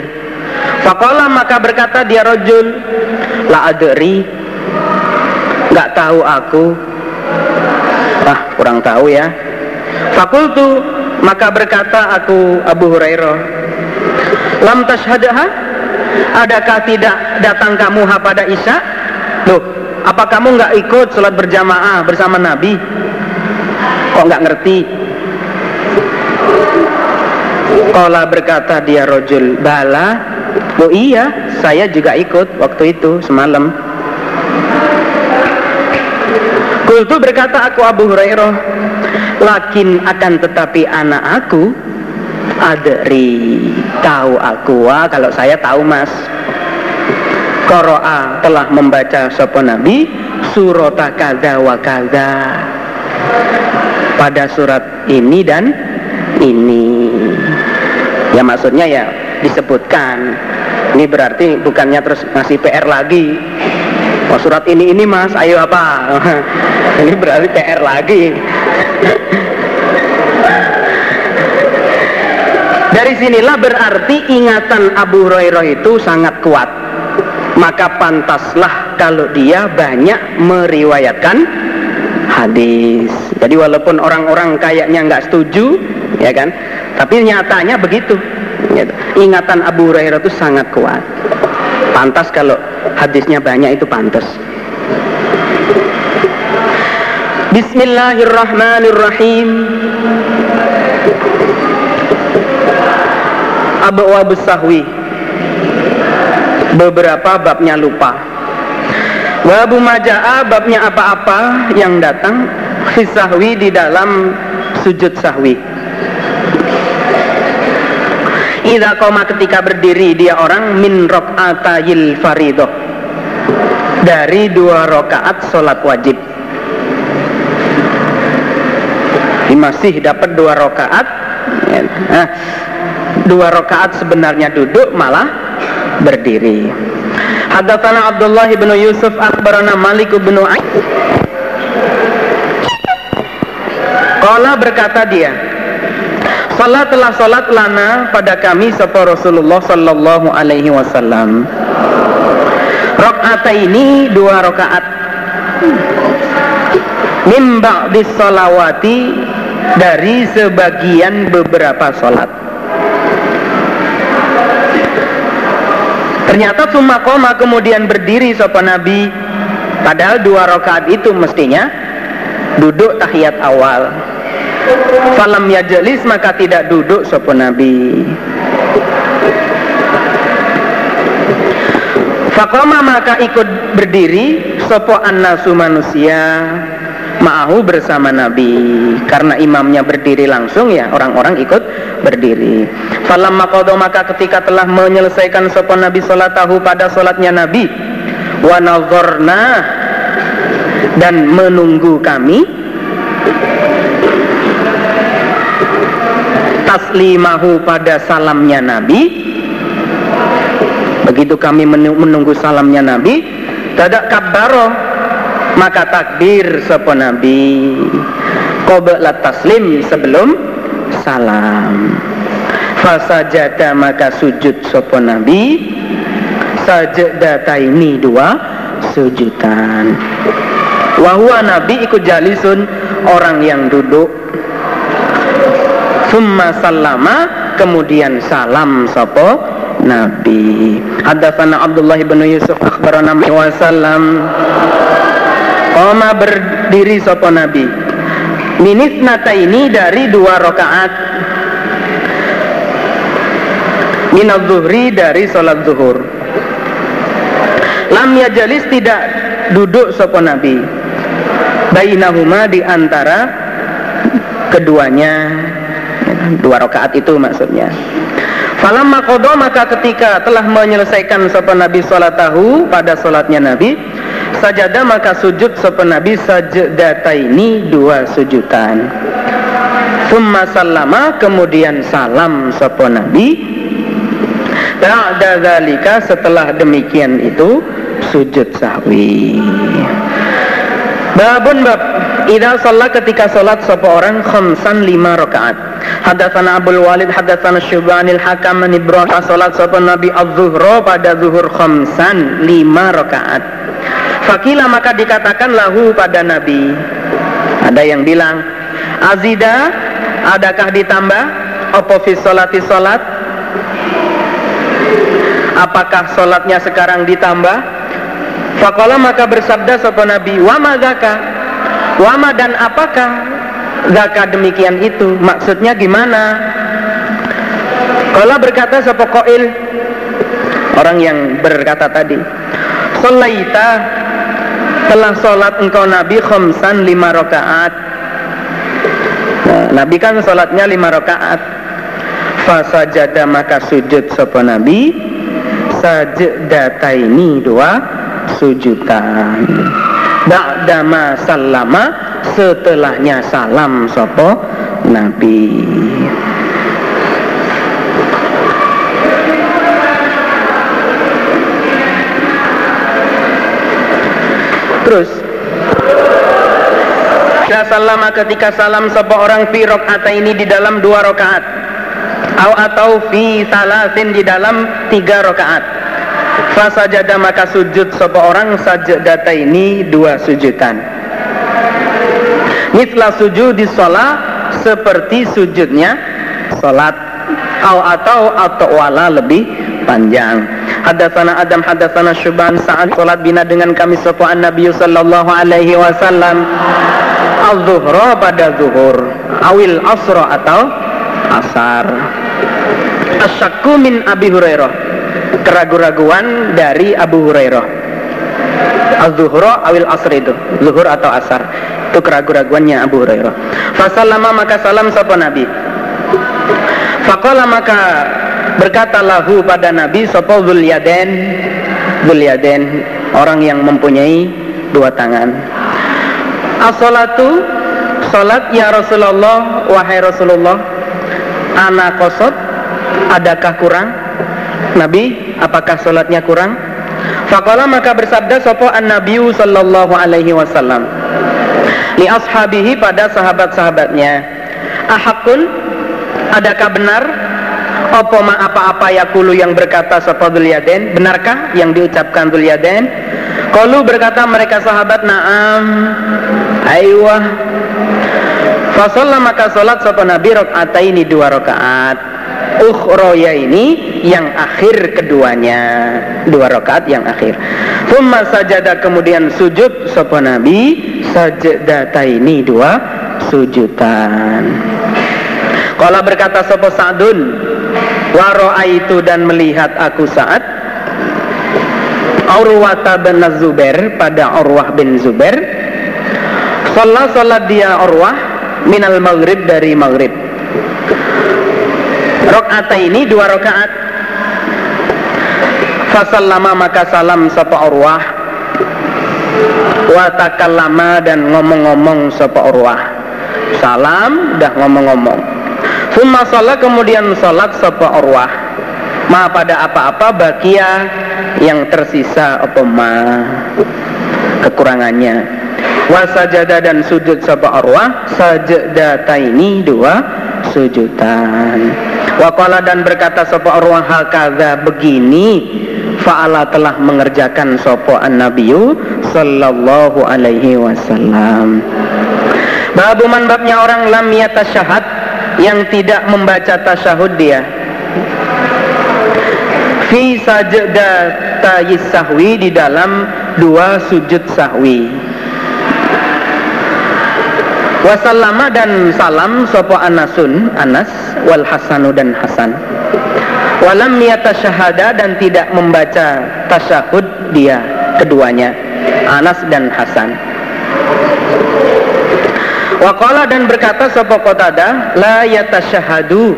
A: Fakola maka berkata dia rojul, la adri, nggak tahu aku. Ah kurang tahu ya. Fakultu maka berkata aku Abu Hurairah, lam tashhadaha? Adakah tidak datang kamu pada isya? Loh, apa kamu nggak ikut sholat berjamaah bersama Nabi? Kok nggak ngerti? Kola berkata dia rojul Bala. Oh iya saya juga ikut waktu itu semalam. Kultu berkata aku Abu Hurairah Lakin akan tetapi anak aku Adri Tahu aku. Wah kalau saya tahu mas. Koro'a telah membaca sopo Nabi Surata kada wa kada Pada surat ini dan ini ya maksudnya ya disebutkan. Ini berarti bukannya terus ngasih PR lagi. Oh surat ini ini mas. Ayo apa? Ini berarti PR lagi. Dari sinilah berarti ingatan Abu Hurairah itu sangat kuat. Maka pantaslah kalau dia banyak meriwayatkan hadis. Jadi walaupun orang-orang kayaknya nggak setuju ya kan tapi nyatanya begitu. Gitu. Ingatan Abu Hurairah itu sangat kuat. Pantas kalau hadisnya banyak itu pantas. Bismillahirrahmanirrahim. Abu Sahwi Beberapa babnya lupa Wabu Maja'a babnya apa-apa yang datang Fisahwi di dalam sujud sahwi Ida koma ketika berdiri dia orang min rok'atayil faridoh dari dua rokaat sholat wajib. Ini masih dapat dua rokaat. Nah, dua rokaat sebenarnya duduk malah berdiri. Hadatsana Abdullah bin Yusuf akhbarana Malik bin. Kala berkata dia, Salat telah salat lana pada kami sapa Rasulullah sallallahu alaihi wasallam. Rakaat ini dua rakaat. Min ba'dis salawati dari sebagian beberapa salat. Ternyata cuma koma kemudian berdiri sapa Nabi Padahal dua rakaat itu mestinya duduk tahiyat awal falam yajlis maka tidak duduk sapa nabi. Fakoma maka ikut berdiri sopo annasu manusia ma'ahu bersama Nabi. Karena imamnya berdiri langsung ya orang-orang ikut berdiri. Falam makodo maka ketika telah menyelesaikan sopo Nabi tahu pada solatnya Nabi wa dan menunggu kami taslimahu pada salamnya Nabi Begitu kami menunggu salamnya Nabi, tidak kabaro maka takbir sapa Nabi. Qabla taslim sebelum salam. Fasajada maka sujud sapa Nabi. Sajadata ini dua sujudan. Wahwa Nabi ikut jalisun orang yang duduk. Summa salama kemudian salam sopo Nabi. Hadatsana Abdullah bin Yusuf akhbarana wasallam. Qama berdiri sapa Nabi. Minis nata ini dari dua rakaat. Minal zuhri dari salat zuhur. Lam yajalis tidak duduk sapa Nabi. Bainahuma di antara keduanya dua rakaat itu maksudnya. Falamma qada maka ketika telah menyelesaikan sopan Nabi tahu pada solatnya Nabi sajada maka sujud sopan Nabi ini dua sujudan. Summa sallama kemudian salam sopan Nabi. Ba'da setelah demikian itu sujud sahwi. Babun bab Ida sholat ketika sholat orang khamsan lima rakaat. Hadatsana Abdul Walid hadatsana Syubanil Hakam an Ibrahim sholat sapa Nabi az-zuhra pada zuhur khamsan lima rakaat. Fakila maka dikatakan lahu pada Nabi. Ada yang bilang, Azida, adakah ditambah? Apa fi sholati sholat? Apakah sholatnya sekarang ditambah? Fakola maka bersabda sapa Nabi, wa mazaka Wama dan apakah zakat demikian itu? Maksudnya gimana? Kalau berkata sepokoil orang yang berkata tadi, Solaita telah sholat engkau Nabi khomsan lima rakaat. Nah, Nabi kan sholatnya lima rakaat. Fasajada maka sujud sopo Nabi ini dua sujudan ba'dama sallama setelahnya salam sopo nabi. Terus. Salama ketika salam seorang fi rakaat ini di dalam dua rakaat. Atau atau fi salasin di dalam tiga rakaat Fasajada maka sujud seorang sajadata ini dua sujudan. Mitla sujud di sholat seperti sujudnya sholat atau atau atau wala lebih panjang. Hadatsana Adam hadatsana Syuban saat sholat bina dengan kami sepuan Nabi sallallahu alaihi wasallam al-zuhra pada zuhur awil asra atau asar. Asyakku min Abi Hurairah keraguan-raguan dari Abu Hurairah. Az-Zuhra awil asr itu. Zuhur atau asar. Itu keraguan-raguannya Abu Hurairah. Fasallama maka salam sapa Nabi. Faqala maka berkata lahu pada Nabi Sapa Zulyaden Zulyaden Orang yang mempunyai dua tangan. As-salatu? Salat ya Rasulullah. Wahai Rasulullah Anak kosot? Adakah kurang Nabi, apakah sholatnya kurang? Fakola maka bersabda sopo an Nabi sallallahu alaihi wasallam li ashabihi pada sahabat-sahabatnya. Ahakun, adakah benar? Apa ma apa-apa yakulu yang berkata sopo Yaden? Benarkah yang diucapkan Yaden? Kalu berkata mereka sahabat naam. Aywah. Fasolah maka solat sopo Nabi ini dua rakaat ukhroya ini yang akhir keduanya. Dua rakaat yang akhir. Thumma sajada kemudian sujud sopo nabi sajadata ini dua sujudan. Kala berkata sopo Sa'dun? Waro itu dan melihat aku saat Urwata bin Zubair pada Urwah bin Zubair. Salat salat dia Urwah minal maghrib dari maghrib Rokata ini dua rakaat. Fasallama maka salam sapa Urwah. Wa takallama dan ngomong-ngomong sapa Urwah. Salam dah ngomong-ngomong. Summa salat kemudian salat sapa Urwah. Ma pada apa-apa bakia yang tersisa apa ma? Kekurangannya. Wasajada dan sujud sapa arwah sajadata ini dua sujudan Wakala dan berkata sapa arwah hakadha begini? Fa'ala telah mengerjakan sopo an nabiyu sallallahu alaihi wasallam. Babu babnya orang lam yatasyahad yang tidak membaca tasyahud dia. Fi sajdatayis sahwi di dalam dua sujud sahwi wasallama dan salam sopo anasun anas wal hasanu dan hasan. Walam syahada dan tidak membaca tasyahud dia keduanya anas dan hasan. Waqala dan berkata sopo kotada la yatasyahadu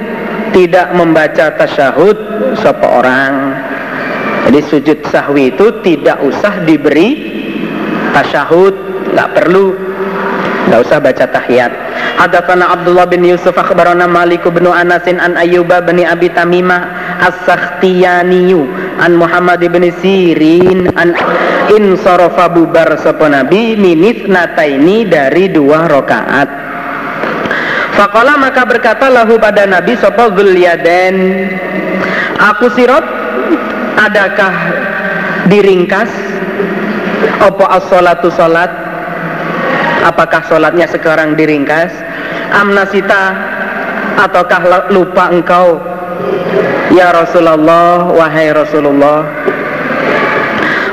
A: tidak membaca tasyahud seseorang. Jadi sujud sahwi itu tidak usah diberi tasyahud, nggak perlu, nggak usah baca tahiyat. Hadatsana Abdullah bin Yusuf akhbarana Malik bin Anasin an Ayyuba bin Abi Tamimah As-Sakhtiyani an Muhammad bin Sirin an in sarafa bubar sapa nabi minit nataini dari dua rakaat. Fakola maka berkata lahu pada Nabi Sopo Zulyaden Aku sirot Adakah diringkas? Opo as-solatu solat Apakah solatnya sekarang diringkas Amnasita Ataukah lupa engkau Ya Rasulullah Wahai Rasulullah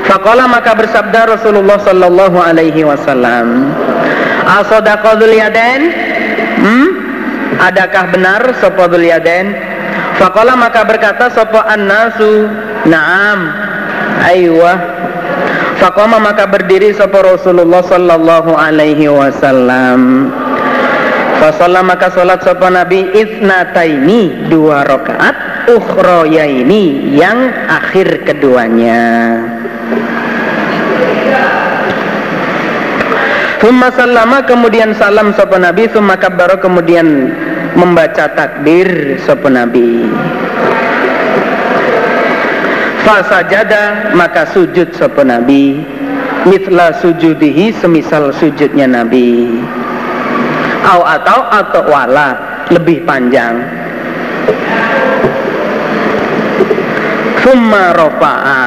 A: Fakola maka bersabda Rasulullah Sallallahu Alaihi Wasallam Asodaqadul yaden Hmm? Adakah benar sapa yaden? Faqala maka berkata sapa annasu, "Na'am." Aywa. Faqama maka berdiri sapa Rasulullah sallallahu alaihi wasallam. Fasalla maka salat sapa Nabi isnataini dua rakaat ukhroyaini yang akhir keduanya. Thumma sallama kemudian salam sapa Nabi Thumma kabbara kemudian membaca takbir sapa Nabi Fasajada maka sujud sapa Nabi. Mitla sujudihi semisal sujudnya Nabi. Au atau atau wala lebih panjang. Thumma rofa'a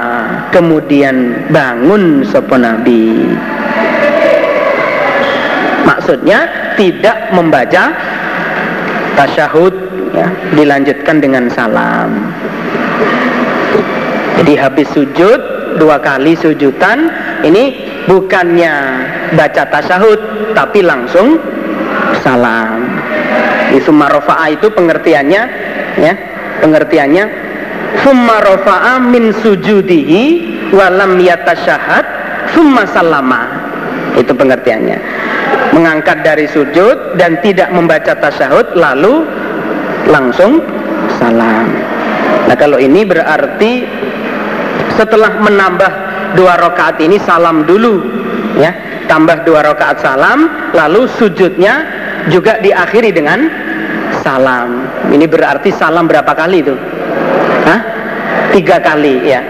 A: Kemudian bangun sapa Nabi. Maksudnya tidak membaca tasyahud ya, dilanjutkan dengan salam. Jadi habis sujud dua kali sujudan ini bukannya baca tasyahud tapi langsung salam. Itu marofa'a itu pengertiannya ya, pengertiannya summa rofa'a min sujudihi walam yatasyahad summa salama. Itu pengertiannya mengangkat dari sujud dan tidak membaca tasyahud lalu langsung salam. Nah kalau ini berarti setelah menambah dua rakaat ini salam dulu ya tambah dua rakaat salam lalu sujudnya juga diakhiri dengan salam ini berarti salam berapa kali itu Hah? tiga kali ya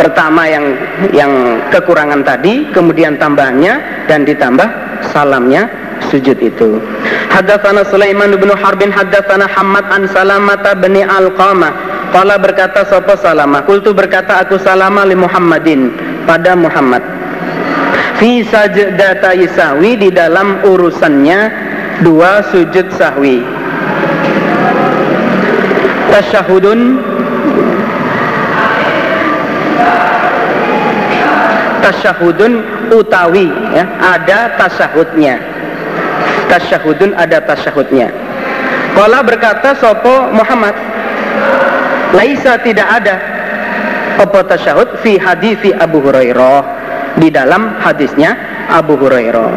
A: pertama yang yang kekurangan tadi kemudian tambahnya dan ditambah salamnya sujud itu. Hadatsana Sulaiman bin Harbin hadatsana Hamad an Salamata bin Alqamah. Qala berkata sapa Salamah, kultu berkata aku Salamah li Muhammadin pada Muhammad. Fi sajdata sahwi di dalam urusannya dua sujud sahwi. Tasyahudun. Tasyahudun utawi ya, ada tasahudnya tasyahudun ada tasyahudnya. Kala berkata sopo Muhammad Laisa tidak ada. Apa tasyahud fi hadisi Abu Hurairah? Di dalam hadisnya Abu Hurairah.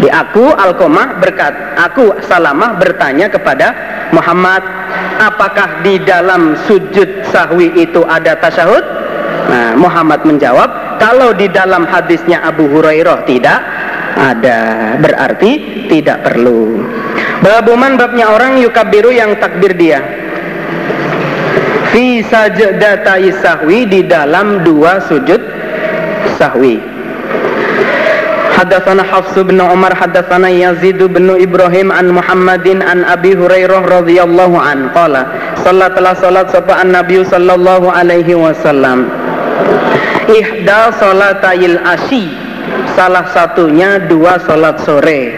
A: Di aku Alkomah berkat Aku Salamah bertanya kepada Muhammad Apakah di dalam sujud sahwi itu ada tasyahud? Nah, Muhammad menjawab Kalau di dalam hadisnya Abu Hurairah tidak ada Berarti tidak perlu. Babuman babnya orang yukabiru yang takbir dia Fi sajdatai sahwi di dalam dua sujud sahwi. Hadatsana Hafs bin Umar hadatsana Yazid bin Ibrahim an Muhammadin an Abi Hurairah radhiyallahu an. Qala salatlah salat sapa an Nabi sallallahu alaihi wasallam. Ihda salatayil asyi salah satunya dua salat sore.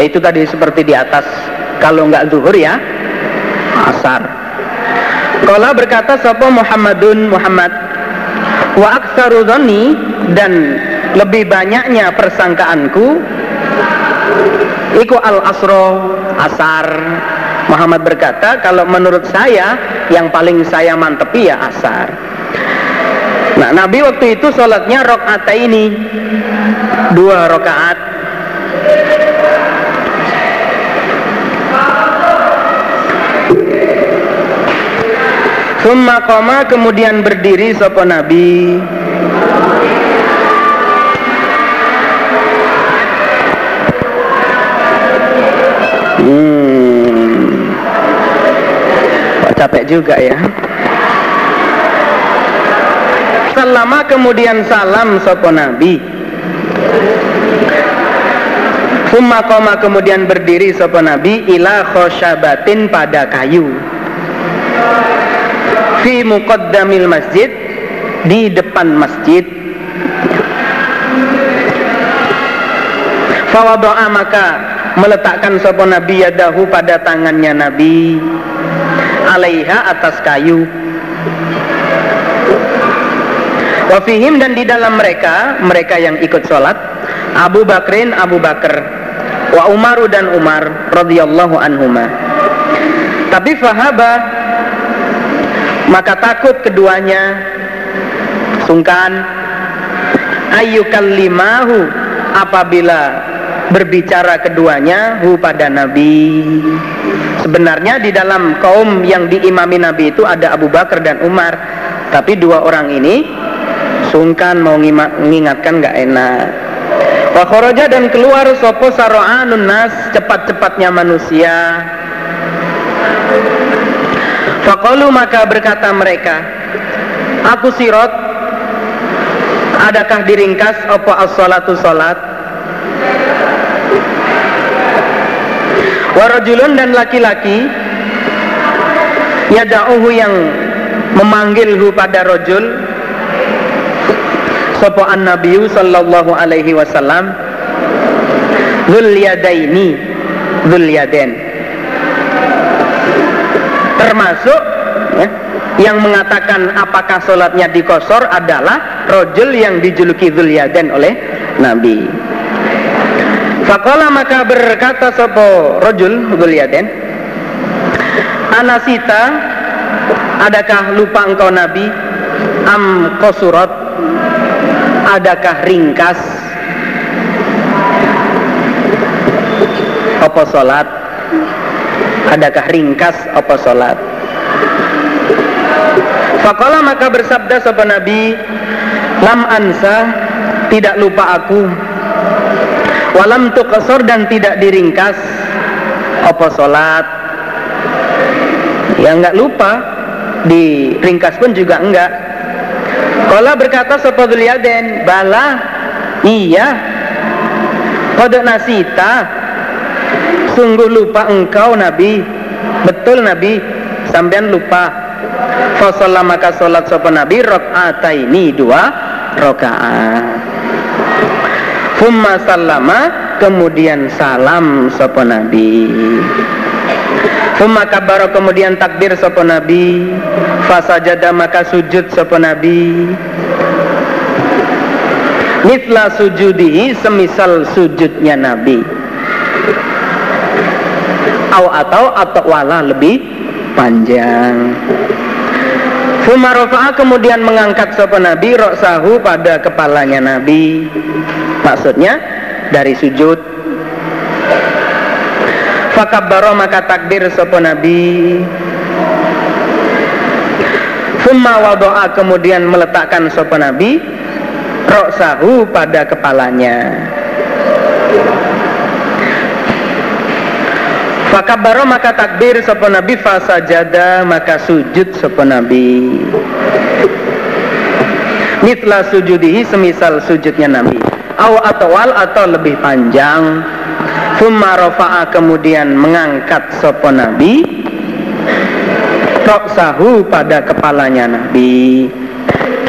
A: Yaitu tadi seperti di atas kalau nggak zuhur ya asar. Kala berkata sapa Muhammadun Muhammad? Wa aktsaru dan lebih banyaknya persangkaanku. Iku al asro asar. Muhammad berkata kalau menurut saya yang paling saya mantepi ya asar. Nah Nabi waktu itu sholatnya rokaat ini. Dua rokaat Summa koma kemudian berdiri sopo Nabi Hmm. capek juga ya. Selama kemudian salam sopo Nabi. Summa koma kemudian berdiri sopo Nabi ila khosyabatin pada kayu fi muqaddamil masjid di depan masjid. Fawadoa maka meletakkan sopo nabi yadahu pada tangannya nabi. Alaiha atas kayu. Wafihim dan di dalam mereka mereka yang ikut sholat Abu Bakrin Abu Bakar wa Umaru dan Umar radhiyallahu anhuma. Tapi fahaba maka takut keduanya. Sungkan ayyukallimahu apabila berbicara keduanya hu pada Nabi. Sebenarnya di dalam kaum yang diimami Nabi itu ada Abu Bakar dan Umar. Tapi dua orang ini sungkan mau mengingatkan gak enak. Wa dan keluar sopo saro'anun nas cepat-cepatnya manusia Fakalu maka berkata mereka Aku sirot Adakah diringkas apa as-salatu salat? Warajulun dan laki-laki Yada'uhu yang memanggilhu pada rojul Sopo an nabiyu sallallahu alaihi wasallam Dhul yadaini Dhul yadain termasuk ya, yang mengatakan apakah sholatnya dikosor adalah rojul yang dijuluki Zulyaden oleh Nabi. Fakola maka berkata sopo rojul Zulyaden Anasita Adakah lupa engkau Nabi? Am kosurot Adakah ringkas? Apa sholat adakah ringkas apa salat? Fakola maka bersabda sopan Nabi Lam ansa Tidak lupa aku. Walam tukasor dan tidak diringkas Apa salat. Ya enggak lupa. Diringkas pun juga enggak. Kala berkata sopa Yaden Bala Iya. Kode nasita sungguh lupa engkau Nabi. Betul Nabi. Sampean lupa. Fasolah maka sholat sopan Nabi ini dua rokaat Humma salama kemudian salam sopan Nabi. Humma kabaro kemudian takbir sopan Nabi. Fasajada maka sujud sopan Nabi. Mitla sujudihi semisal sujudnya Nabi au atau atau wala lebih panjang. Fumarofa'a kemudian mengangkat sopan Nabi Roksahu pada kepalanya Nabi. Maksudnya dari sujud. Fakabbaro maka takbir sopan Nabi. Fumma wadoa kemudian meletakkan sopan Nabi Roksahu pada kepalanya Fakabaro maka takbir sopo nabi fasajada maka sujud sopo nabi. Mitla sujudihi semisal sujudnya nabi. Aw atawal atau lebih panjang. Thumma rofa'a kemudian mengangkat sopo nabi. Sahu pada kepalanya nabi.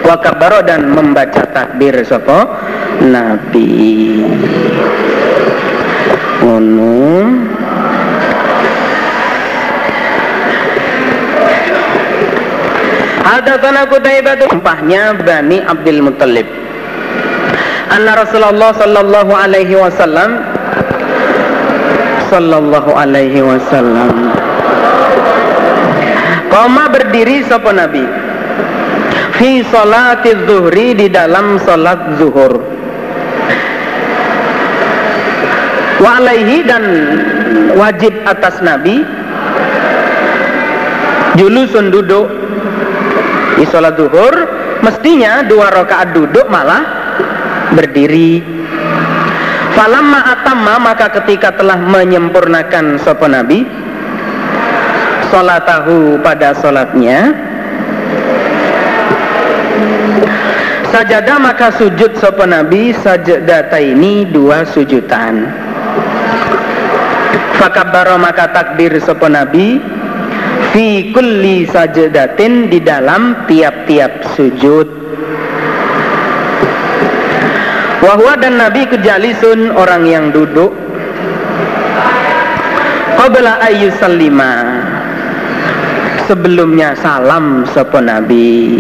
A: Wakabaro dan membaca takbir sopo nabi. Unum Hadatsana Qutaibah umpahnya Bani Abdul Muttalib. Anna Rasulullah sallallahu alaihi wasallam sallallahu alaihi wasallam Koma berdiri sapa Nabi? Fi salati zuhri di dalam salat zuhur. Wa alaihi dan wajib atas Nabi julusun duduk di sholat duhur mestinya dua rakaat duduk malah berdiri. Falamma atamma maka ketika telah menyempurnakan sopan nabi tahu pada sholatnya sajadah maka sujud sopan nabi sajadah ini dua sujudan. Fakabaro maka takbir sopan nabi fi kulli sajdatin di dalam tiap-tiap sujud. Wahwa dan Nabi kejalisun orang yang duduk. Qabla ayyusallima Sebelumnya salam sopo Nabi.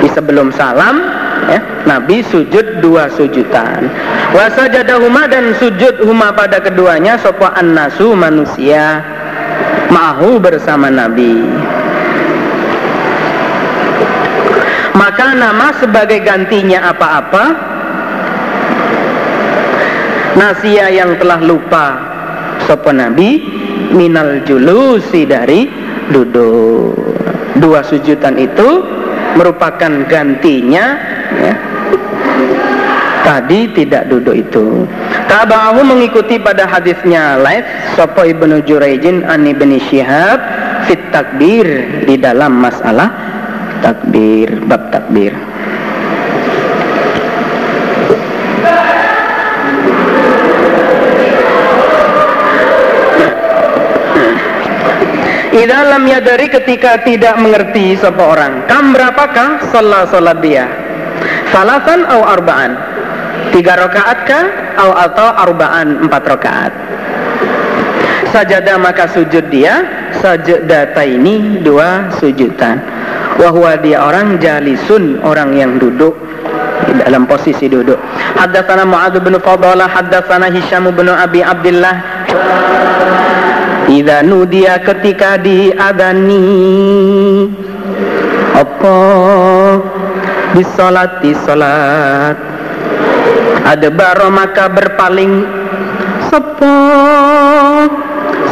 A: Di sebelum salam ya, Nabi sujud dua sujudan. Wasajadahuma dan sujud huma pada keduanya sopo annasu manusia mahu bersama Nabi. Maka nama sebagai gantinya apa-apa nasia yang telah lupa sopo Nabi minal julusi dari duduk. Dua sujudan itu merupakan gantinya ya, tadi tidak duduk itu. Tabahu mengikuti pada hadisnya. Live Sopo ibnu Jurejin an ibni Syihab fit takbir di dalam masalah takbir bab takbir. Idalam yadari ketika tidak mengerti seseorang Kam berapakah salat salat dia Salasan atau arba'an? Tiga rakaat kah atau, atau arba'an empat rakaat Sajadah maka sujud dia Sajadah ini dua sujudan Wahwa dia orang jalisun Orang yang duduk dalam posisi duduk. Haddatsana Mu'adz bin Fadalah, haddatsana Hisham bin Abi Abdullah Ida nudia ketika diadani Apa di salat. Ada baro maka berpaling. Sopo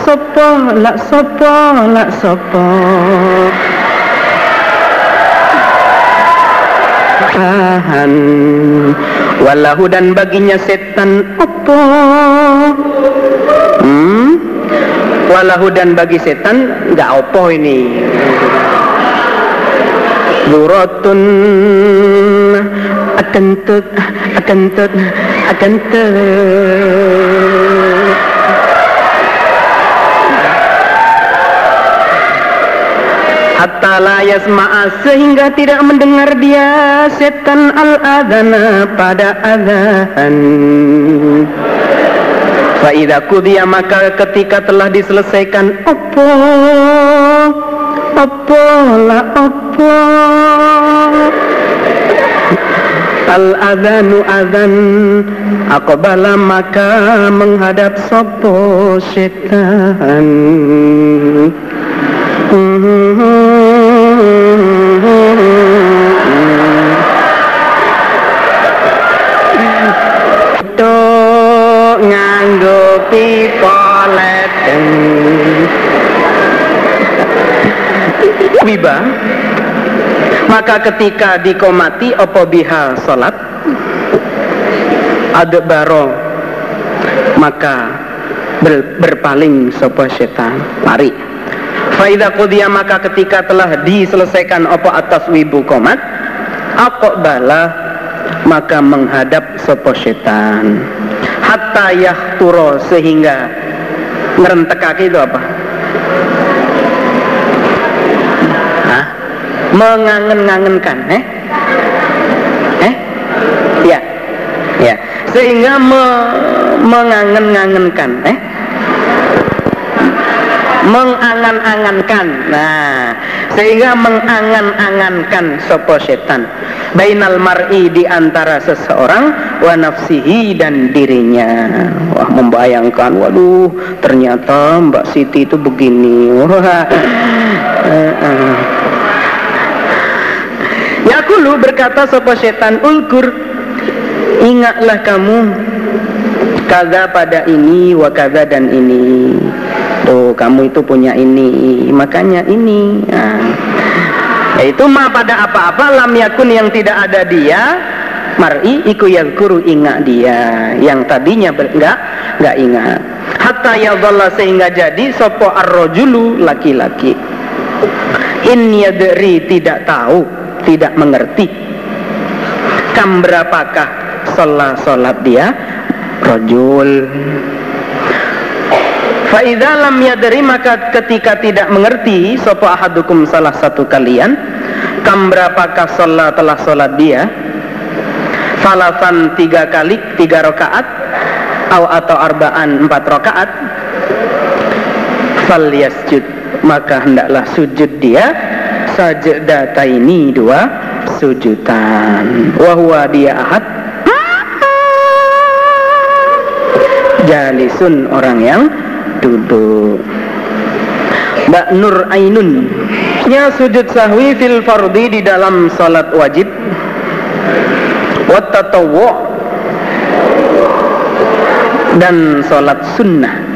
A: Sopo lak sopo lak sopo. Tahan Walahu dan baginya setan. Apa Hmm? Dan bagi setan nggak opo ini Zuratun akan tut akan tut akan tut hatta la yasma'a sehingga tidak mendengar dia setan al-adana pada adhan. Fa'idha kudiya maka ketika telah diselesaikan Apa Apa lah apa? Al adanu adzan aqbala maka menghadap sopo setan. Nganggo pipa wiba maka ketika dikomati opo biha salat? Adbaro maka ber, berpaling sopo setan lari. Faida kudia maka ketika telah diselesaikan opo atas wibu komat bala maka menghadap sopo setan hatta yahturo sehingga ngerentekake itu apa? Mengangen-ngangenkan, eh? Eh? Ya. Ya. Sehingga me mengangen-ngangenkan, eh? mengangan-angankan nah sehingga mengangan-angankan sopo setan bainal mar'i di antara seseorang wa nafsihi dan dirinya wah membayangkan waduh ternyata Mbak Siti itu begini wah Ya kulu berkata sopo setan ulkur ingatlah kamu kaza pada ini wa kaza dan ini. Tuh kamu itu punya ini makanya ini. Nah, itu mah pada apa-apa lam yakun yang tidak ada dia mar'i iku guru ingat dia. Yang tadinya enggak enggak ingat. Hatta yadhalla sehingga jadi sopo arrojulu laki-laki. In yadri tidak tahu tidak mengerti. Kam berapakah sholat sholat dia? Rojul. Fa'idha lam yadri maka ketika tidak mengerti Sopo ahadukum salah satu kalian Kam berapakah sholat telah sholat dia? Falasan tiga kali Tiga rakaat Aw atau arbaan empat rakaat. Fal yasjud Maka hendaklah sujud dia Sajdata ini dua Sujudan Wahwa dia ahad. Jalisun orang yang duduk. Mbak Nur Ainun. Ya sujud sahwi fil fardi di dalam salat wajib. Wattatawu Dan salat sunnah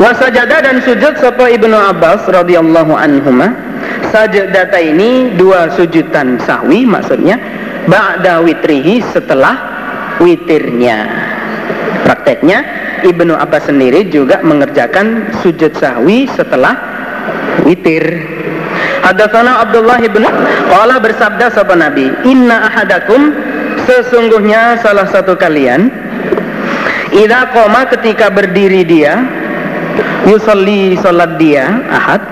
A: Wasajada dan sujud sapa Ibnu Abbas radhiyallahu anhuma. Sajadata ini dua sujudan sahwi maksudnya ba'da witrihi setelah witirnya. Prakteknya Ibnu Abbas sendiri juga mengerjakan sujud sahwi setelah witir. Hadatsana Abdullah bin Qala bersabda sapa Nabi Inna ahadakum sesungguhnya salah satu kalian Ida koma ketika berdiri dia Yusalli salat dia ahad.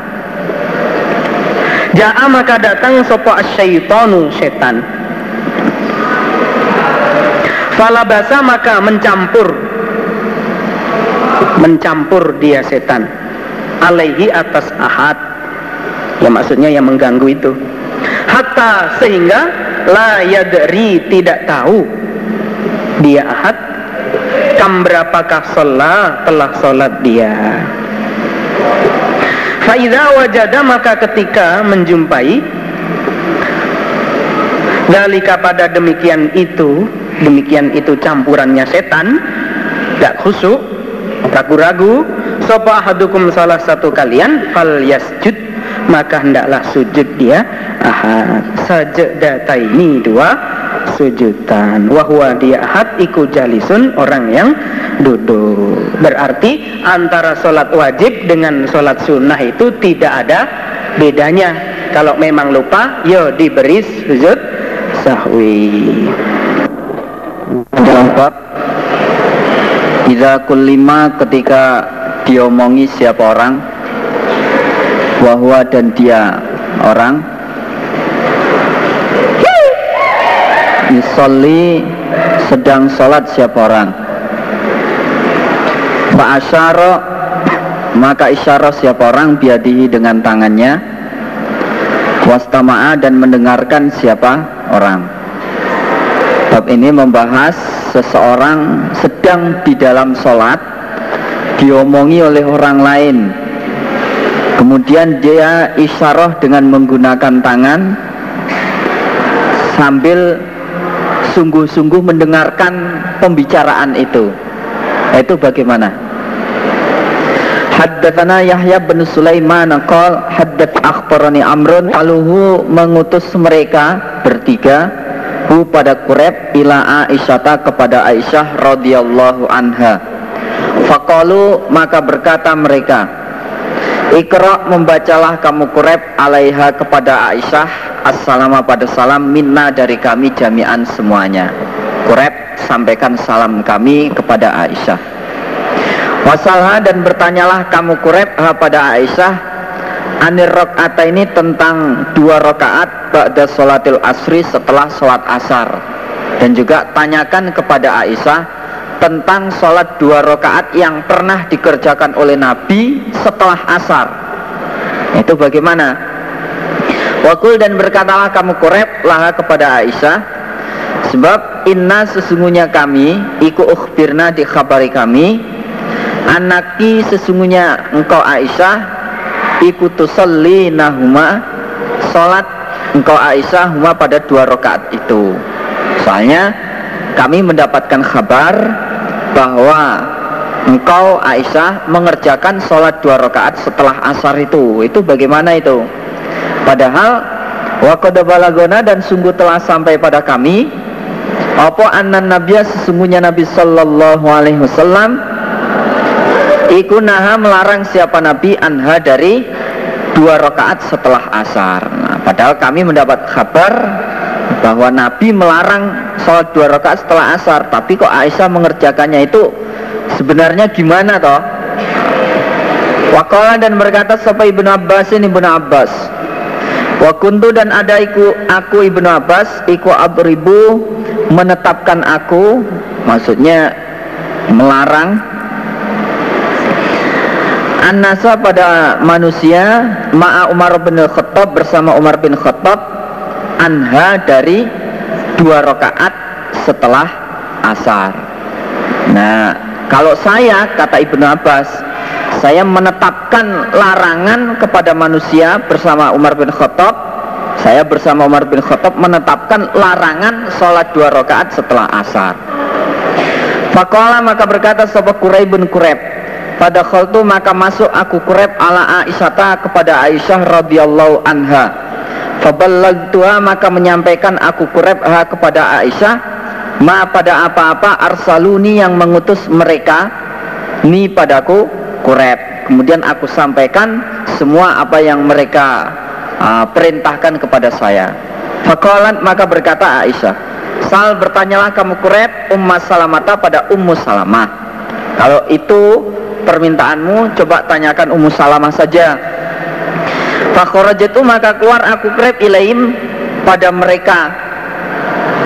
A: Ja'a maka datang sopa asyaitonu setan. Falabasa maka mencampur. Mencampur dia setan. Alaihi atas ahad. Ya maksudnya yang mengganggu itu. Hatta sehingga La yadri tidak tahu Dia ahad Kam berapakah sholat? Telah sholat dia. Faidah wajada maka ketika menjumpai Dalika pada demikian itu demikian itu campurannya setan gak khusuk ragu-ragu sopa ahadukum salah satu kalian fal yasjud maka hendaklah sujud dia. Ahad data ini dua sujudan wahwa dia ahad iku jalisun orang yang duduk. Berarti antara sholat wajib dengan sholat sunnah itu tidak ada bedanya. Kalau memang lupa yo diberi sujud sahwi.
B: Dalam bab Iza kulima ketika diomongi siapa orang Wahwa dan dia orang Yusolli sedang sholat siapa orang? Fa'asyara maka isyarah siapa orang biadihi dengan tangannya? Wastama'a dan mendengarkan siapa orang? Bab ini membahas seseorang sedang di dalam sholat diomongi oleh orang lain. Kemudian dia isyarah dengan menggunakan tangan sambil sungguh-sungguh mendengarkan pembicaraan itu. Itu bagaimana? Haddatsana Yahya bin Sulaiman qol haddat akhbarani Amrun. Aluhu mengutus mereka bertiga hu pada Qureb ila Aisyata kepada Aisyah radhiyallahu anha. Faqalu maka berkata mereka Ikra membacalah kamu Qureb alaiha kepada Aisyah Assalamu pada salam minna dari kami jami'an semuanya. Qureb sampaikan salam kami kepada Aisyah. Wasalha dan bertanyalah kamu kureb pada Aisyah Anir rokaat ini tentang dua rokaat pada sholatil asri setelah sholat asar. Dan juga tanyakan kepada Aisyah tentang sholat dua rokaat yang pernah dikerjakan oleh Nabi setelah asar. Itu bagaimana? Wakul dan berkatalah kamu kureb laha kepada Aisyah Sebab inna sesungguhnya kami Iku ukhbirna di khabari kami anaki sesungguhnya engkau Aisyah ikutusalli nahuma salat engkau Aisyah huma pada dua rakaat itu. Soalnya kami mendapatkan kabar bahwa engkau Aisyah mengerjakan sholat dua rakaat setelah asar itu. Itu bagaimana itu padahal wakoda balagona dan sungguh telah sampai pada kami apa anan nabiya sesungguhnya Nabi Sallallahu Alaihi Wasallam Iku naha melarang siapa Nabi anha dari dua rakaat setelah asar. Nah, padahal kami mendapat kabar bahwa Nabi melarang sholat dua rakaat setelah asar, tapi kok Aisyah mengerjakannya itu sebenarnya gimana toh? Wakola dan berkata siapa ibnu Abbas ini ibnu Abbas. Wakuntu dan ada iku aku ibnu Abbas iku abribu menetapkan aku, maksudnya melarang. An-nasa pada manusia Ma'a Umar bin Khattab bersama Umar bin Khattab Anha dari dua rakaat setelah asar. Nah kalau saya kata Ibnu Abbas Saya menetapkan larangan kepada manusia bersama Umar bin Khattab. Saya bersama Umar bin Khattab menetapkan larangan sholat dua rakaat setelah asar. Fakola maka berkata sahabat Quraib bin Quraib pada khaltu maka masuk aku kurep ala Aisyata kepada Aisyah radhiyallahu anha. Faballagtuha maka menyampaikan aku kurep ha kepada Aisyah ma pada apa-apa arsaluni yang mengutus mereka ni padaku kurep. Kemudian aku sampaikan semua apa yang mereka uh, perintahkan kepada saya. Fakalan maka berkata Aisyah, Sal bertanyalah kamu kurep Umma Salamata pada Ummu Salamah. Kalau itu permintaanmu coba tanyakan Ummu Salamah saja Fakhrajatu maka keluar aku krep ilaim pada mereka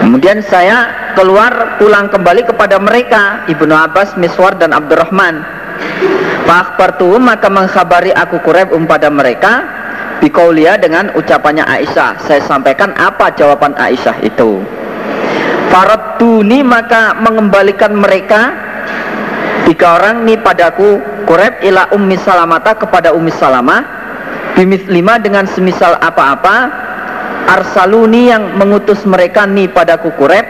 B: Kemudian saya keluar pulang kembali kepada mereka Ibnu Abbas, Miswar dan Abdurrahman Fakbartu maka mengkhabari aku kureb um pada mereka Bikaulia dengan ucapannya Aisyah. Saya sampaikan apa jawaban Aisyah itu. Faraduni maka mengembalikan mereka. Tiga orang nih padaku Kureb ila ummi salamata kepada ummi salamah. Bimis lima dengan semisal apa-apa. Arsaluni yang mengutus mereka nih padaku Kureb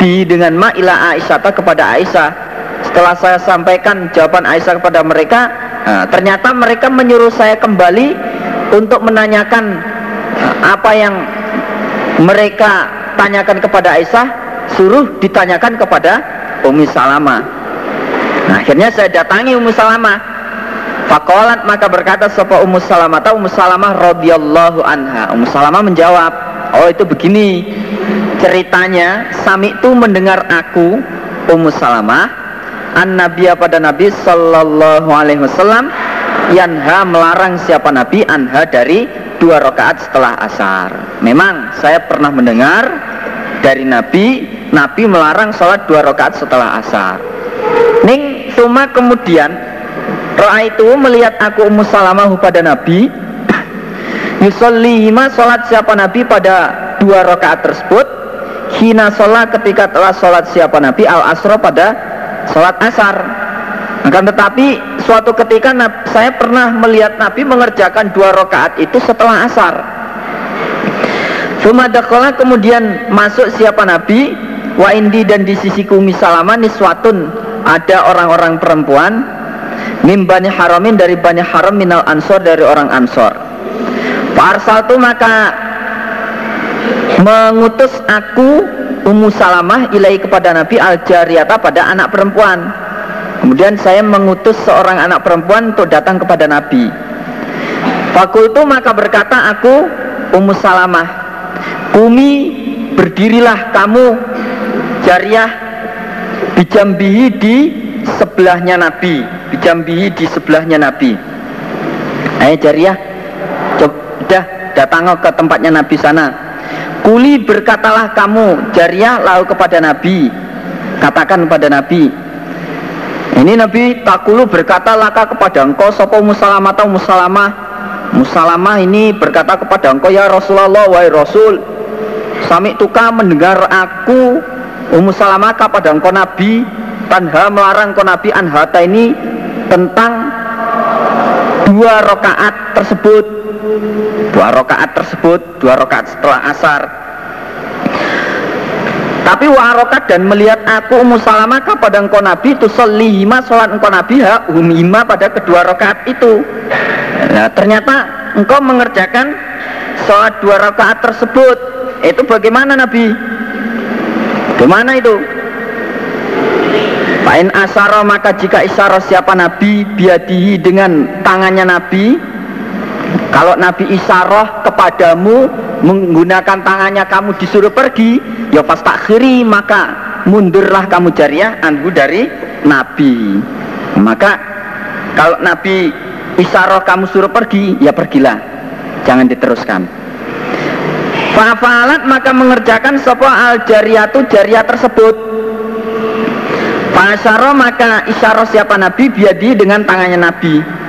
B: Di dengan ma ila Aisyata kepada Aisyah Setelah saya sampaikan jawaban Aisyah kepada mereka Ternyata mereka menyuruh saya kembali Untuk menanyakan Apa yang mereka tanyakan kepada Aisyah Suruh ditanyakan kepada Umi Salamah Nah, akhirnya saya datangi Ummu Salamah. Fakolat maka berkata sapa Ummu Salamah Ummu Salamah radhiyallahu anha. Ummu Salamah menjawab, "Oh, itu begini. Ceritanya Sami itu mendengar aku Ummu Salamah an Nabiya pada Nabi sallallahu alaihi wasallam yanha melarang siapa Nabi anha dari dua rakaat setelah asar. Memang saya pernah mendengar dari Nabi, Nabi melarang sholat dua rakaat setelah asar. Ning Suma kemudian Ro'a itu melihat aku Ummu Salamah pada Nabi Yusallihima sholat siapa Nabi pada dua rakaat tersebut Hina sholat ketika telah sholat siapa Nabi al asro pada sholat asar. Akan tetapi suatu ketika saya pernah melihat Nabi mengerjakan dua rakaat itu setelah asar. Sumadakola kemudian masuk siapa Nabi? Wa indi dan di sisiku misalama niswatun Ada orang-orang perempuan Mimbani haramin dari banyak haram minal ansor dari orang ansor. Farsal itu maka mengutus aku Ummu Salamah ilai kepada Nabi al jariyata pada anak perempuan. Kemudian saya mengutus seorang anak perempuan untuk datang kepada Nabi. Fakultu maka berkata aku Ummu Salamah, Kumi berdirilah kamu jariyah bijambihi di sebelahnya Nabi, bijambihi di sebelahnya Nabi. Ayo jariyah sudah datang ke tempatnya Nabi sana Kuli berkatalah kamu Jariah lalu kepada Nabi. Katakan kepada Nabi Ini Nabi Takulu berkata laka kepada engkau Sopo musalamah atau musalamah? Musalamah ini berkata kepada engkau Ya Rasulullah wahai Rasul Sami tuka mendengar aku Ummu Salamah kepada engkau Nabi Tanha melarang engkau Nabi Anhata ini Tentang Dua rakaat tersebut dua rakaat tersebut dua rakaat setelah asar. Tapi warokat dan melihat aku Ummu Salamah kepada engkau Nabi itu selima sholat engkau Nabi ha umima pada kedua rakaat itu. Nah, ternyata engkau mengerjakan sholat dua rakaat tersebut. Itu bagaimana Nabi? Bagaimana itu? Fa'in asaro maka jika isyara siapa Nabi biadihi dengan tangannya Nabi kalau Nabi Isaroh kepadamu menggunakan tangannya kamu disuruh pergi, ya pas takhiri maka mundurlah kamu jariah anhu dari Nabi. Maka kalau Nabi Isaroh kamu suruh pergi, ya pergilah, jangan diteruskan. Fafalat maka mengerjakan sopo al jariyatu jariah tersebut. Fasyaro maka isaroh siapa Nabi biadi dengan tangannya Nabi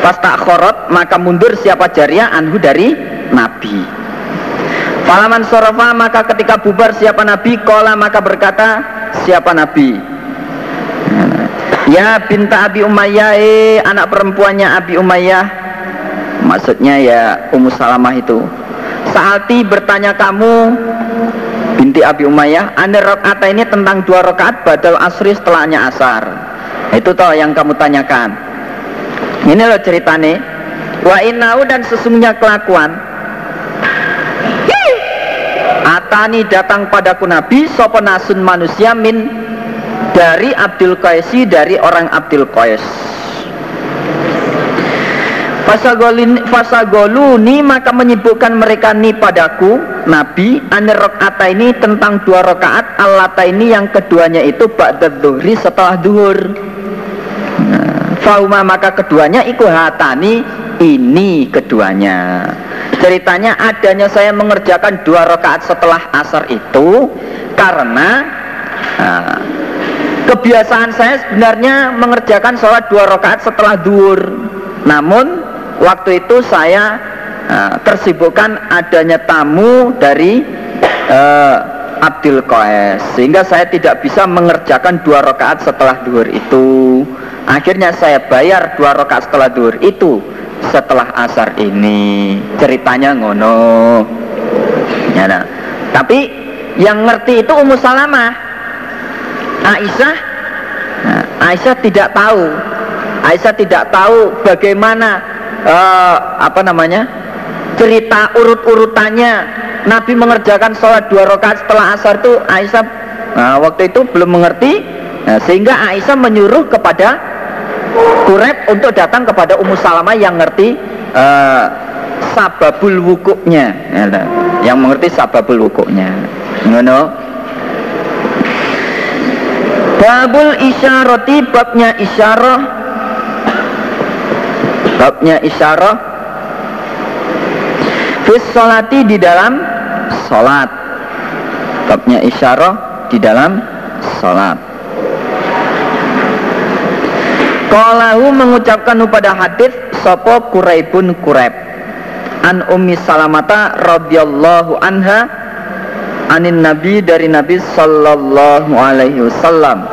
B: Pas tak khorot maka mundur siapa jariah anhu dari Nabi. Falaman sorofa maka ketika bubar siapa Nabi Kola maka berkata siapa Nabi? Ya binta Abi Umayyah eh, anak perempuannya Abi Umayyah. Maksudnya ya Ummu Salamah itu. Saati bertanya kamu binti Abi Umayyah Anda rokaat ini tentang dua rakaat badal asri setelahnya asar. Itu toh yang kamu tanyakan ini loh ceritane. Wa inau dan sesungguhnya kelakuan. Atani datang padaku Nabi Soponasun manusia min Dari Abdul Qaisi Dari orang Abdul Qais. Fasagoluni maka menyibukkan mereka ni padaku Nabi Anir rokaat ini tentang dua rakaat Alata ini yang keduanya itu Ba'dad duhri setelah duhur Fauma maka keduanya iku hatani ini keduanya. Ceritanya adanya saya mengerjakan dua rakaat setelah asar itu karena uh, kebiasaan saya sebenarnya mengerjakan sholat dua rakaat setelah duhur. Namun waktu itu saya uh, tersibukkan adanya tamu dari uh, Abdul Qais sehingga saya tidak bisa mengerjakan dua rakaat setelah duhur itu Akhirnya saya bayar dua rakaat setelah duhur itu setelah asar ini ceritanya ngono. Ya, nah. Tapi yang ngerti itu Ummu Salamah. Aisyah nah, Aisyah tidak tahu. Aisyah tidak tahu bagaimana uh, apa namanya cerita urut-urutannya Nabi mengerjakan sholat dua rakaat setelah asar itu Aisyah nah, waktu itu belum mengerti nah, sehingga Aisyah menyuruh kepada Kurep untuk datang kepada Ummu Salamah yang ngerti uh, sababul wukuknya. Ya, yang mengerti sababul wukuknya. Ngono. Babul isyarati babnya isyarah. Babnya isyarah. Fis solati di dalam solat babnya isyarah di dalam solat Qalahu mengucapkan pada hadis sopo kuraibun kuraib. an Ummi Salamata radhiyallahu anha anin Nabi dari Nabi sallallahu alaihi wasallam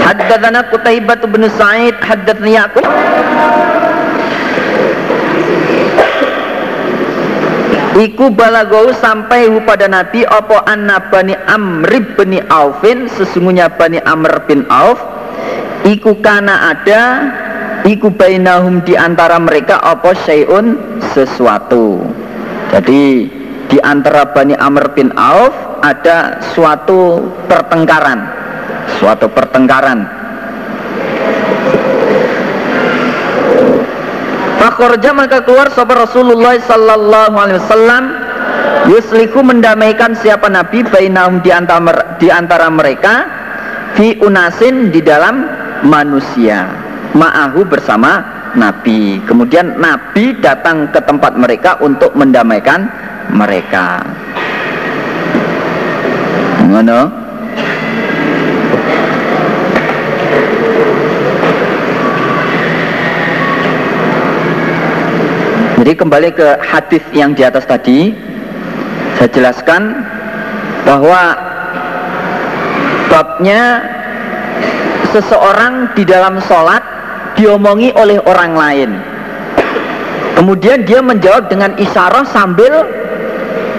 B: Haddatsana Qutaibah bin Sa'id haddatsani Yaqub Iku balagau sampai pada Nabi Opo anna bani Amr bin Aufin Sesungguhnya bani Amr bin Auf Iku kana ada Iku bainahum di antara mereka Opo syai'un sesuatu. Jadi di antara bani Amr bin Auf Ada suatu pertengkaran Suatu pertengkaran Fakhorja maka keluar sahabat Rasulullah sallallahu alaihi wasallam Yusliku mendamaikan siapa Nabi bainahum di antara, di antara mereka fi unasin di dalam manusia ma'ahu bersama Nabi. Kemudian Nabi datang ke tempat mereka untuk mendamaikan mereka. Mana Jadi kembali ke hadis yang di atas tadi Saya jelaskan bahwa Babnya Seseorang di dalam sholat Diomongi oleh orang lain Kemudian dia menjawab dengan isyarah sambil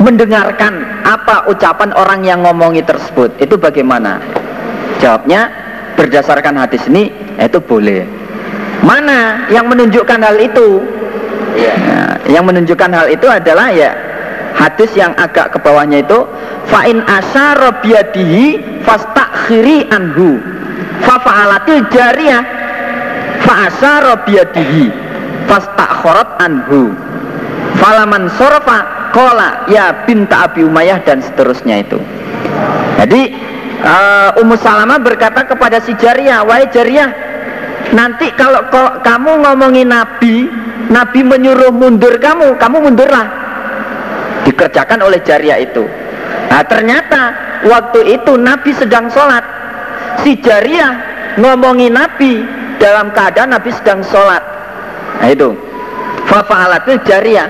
B: Mendengarkan apa ucapan orang yang ngomongi tersebut Itu bagaimana? Jawabnya berdasarkan hadis ini Itu boleh Mana yang menunjukkan hal itu? Ya. Nah, yang menunjukkan hal itu adalah ya hadis yang agak ke bawahnya itu fa'in asyara biyadihi fastakhiri anhu. Fa fa'alatil jariyah. Fa asyara biyadihi fastakhorat anhu. Falaman sorofa kola ya binta Abi Umayyah dan seterusnya itu. Jadi uh, Ummu Salamah berkata kepada si Jariyah wahai Jariyah nanti kalau kamu ngomongin Nabi Nabi menyuruh mundur kamu, kamu mundurlah. Dikerjakan oleh jariah itu. Nah ternyata waktu itu Nabi sedang sholat. Si jariah ngomongi Nabi dalam keadaan Nabi sedang sholat. Nah itu. Fafa'alatul jariah.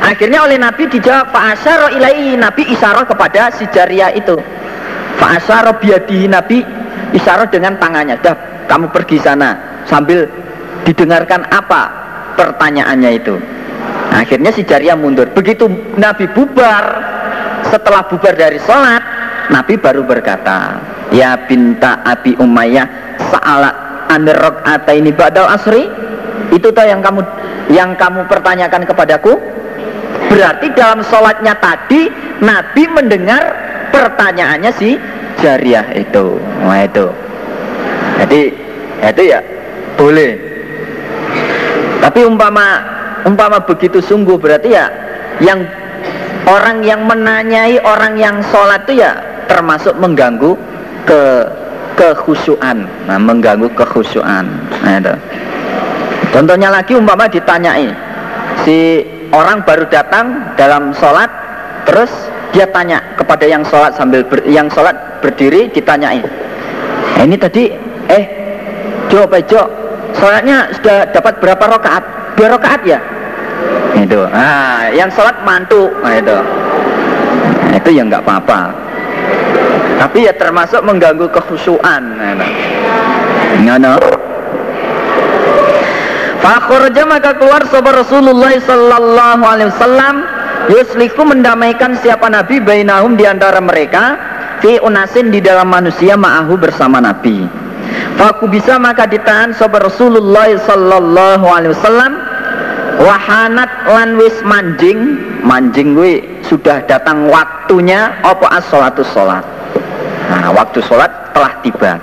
B: Akhirnya oleh Nabi dijawab fa'asyara ilai Nabi isyarah kepada si jariah itu. Fa'asyara biadihi Nabi isyarah dengan tangannya. Dah kamu pergi sana sambil didengarkan apa pertanyaannya itu. Akhirnya si Jariah mundur. Begitu Nabi bubar setelah bubar dari sholat Nabi baru berkata ya binta Abi Umayyah sa'ala anirok ini ba'dal asri? Itu toh yang kamu yang kamu pertanyakan kepadaku? Berarti dalam sholatnya tadi Nabi mendengar pertanyaannya si Jariah itu. Nah itu. Jadi itu ya boleh tapi umpama umpama begitu sungguh berarti ya yang orang yang menanyai orang yang sholat itu ya termasuk mengganggu ke kekhusyuan. Nah, mengganggu kekhusyuan. Nah, itu. Contohnya lagi umpama ditanyai si orang baru datang dalam sholat terus dia tanya kepada yang sholat sambil ber, yang sholat berdiri ditanyai nah, ini tadi eh Jo Jo sholatnya sudah dapat berapa rakaat? Dua rakaat ya? Itu. Nah, yang sholat mantu, nah, itu. Nah, itu yang nggak apa-apa. Tapi ya termasuk mengganggu kehusuan. Nah, no. Fakhurja maka keluar sahabat Rasulullah sallallahu alaihi wasallam yusliku mendamaikan siapa nabi bainahum di antara mereka fi unasin di dalam manusia ma'ahu bersama nabi. Faku bisa maka ditahan sahabat Rasulullah sallallahu alaihi wasallam. Wahanat lan wis manjing. Manjing gue sudah datang waktunya apa as salatu salat? Nah waktu salat telah tiba.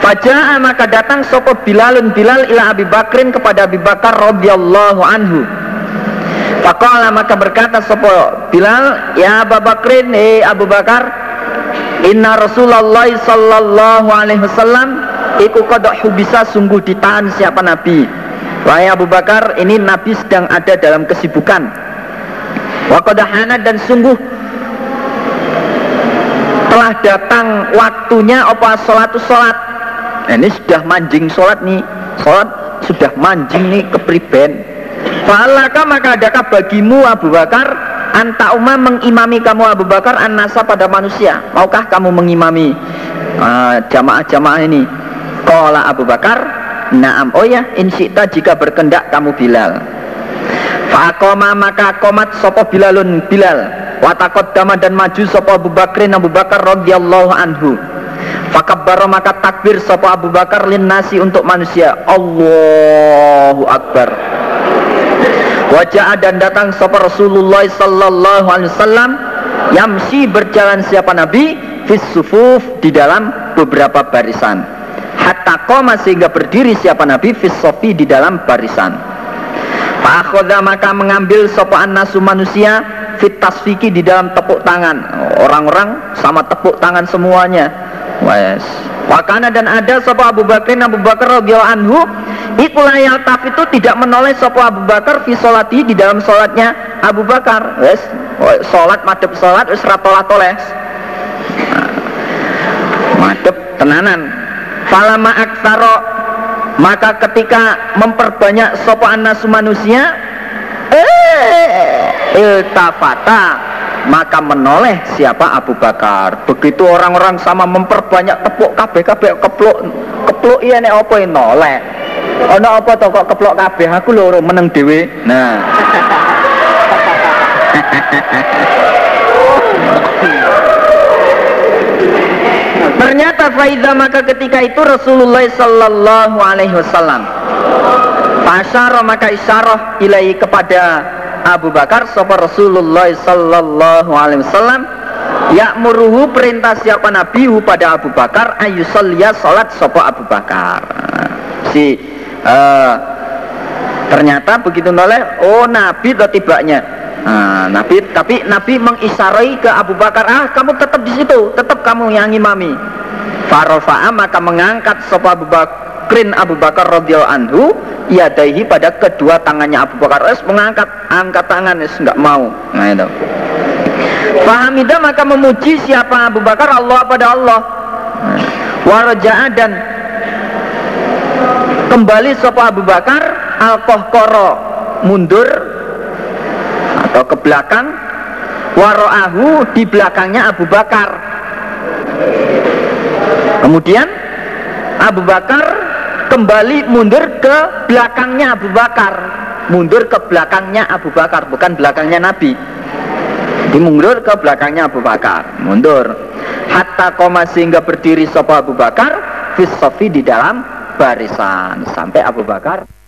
B: Fajaa maka datang sopo Bilalun Bilal ila Abi Bakrin kepada Abi Bakar radhiyallahu anhu. Faqala maka berkata sopo Bilal, ya Abu Bakrin, eh Abu Bakar, Inna Rasulullah sallallahu alaihi wasallam iku kodok bisa sungguh ditahan siapa Nabi. Wahai Abu Bakar ini Nabi sedang ada dalam kesibukan. Wakodahana dan sungguh telah datang waktunya apa sholat sholat. Nah, ini sudah manjing sholat nih. Sholat sudah manjing nih kepriben falaka maka adakah bagimu Abu Bakar? Anta umma mengimami kamu Abu Bakar an-nasa pada manusia. Maukah kamu mengimami uh, jamaah-jamaah ini Kola Abu Bakar Naam oh ya jika berkendak kamu Bilal. Fa'akoma maka komat sopo Bilalun Bilal. Watakot dama dan maju sopo Abu Bakrin Abu Bakar radhiyallahu anhu. Fakabbaro maka takbir sopo Abu Bakar lin nasi untuk manusia. Allahu Akbar. Wajah dan datang sopo Rasulullah sallallahu alaihi wasallam. Yamsi berjalan siapa Nabi? Fis sufuf di dalam beberapa barisan Hatta koma sehingga berdiri siapa Nabi Fis sofi di dalam barisan Fa'akhoda maka mengambil sopoan nasu manusia Fit tasfiki di dalam tepuk tangan Orang-orang sama tepuk tangan semuanya Wes. Wakana dan ada sopo Abu Bakar Abu Bakar radhiyallahu anhu Ikulah taf itu tidak menoleh sopo Abu Bakar fi solati di dalam solatnya Abu Bakar. Wes, solat madep solat wes ratolah toles. Madep tenanan. Falama aksaro maka ketika memperbanyak sopo anasu manusia eh iltafata maka menoleh siapa Abu Bakar. Begitu orang-orang sama memperbanyak tepuk kabeh kabeh kepluk kepluk iya nek apa noleh. Ono apa to kok keplok kabeh? Aku lho meneng dhewe. Nah Ternyata Faiza maka ketika itu Rasulullah Sallallahu Alaihi Wasallam Pasyara maka isyarah ilai kepada Abu Bakar Sopa Rasulullah Sallallahu Alaihi Wasallam muruhu perintah siapa Nabi pada Abu Bakar ayusalya salat sopa Abu Bakar. Si uh, ternyata begitu noleh oh Nabi atau tibanya nah, Nabi tapi Nabi mengisarai ke Abu Bakar ah kamu tetap di situ tetap kamu yang imami Farofa'a maka mengangkat sopa Abu Bakrin Abu Bakar radhiyallahu anhu yadaihi pada kedua tangannya Abu Bakar. Es mengangkat angkat tangan es nggak mau. Nah itu. Fahamidah maka memuji siapa Abu Bakar? Allah pada Allah. Waraja'a dan kembali sopa Abu Bakar al mundur atau ke belakang? Waro'ahu di belakangnya Abu Bakar. Kemudian Abu Bakar kembali mundur ke belakangnya Abu Bakar. Mundur ke belakangnya Abu Bakar bukan belakangnya Nabi. Mundur ke belakangnya Abu Bakar. Mundur. Hatta koma sehingga berdiri sopa Abu Bakar fisofi di dalam barisan. Sampai Abu Bakar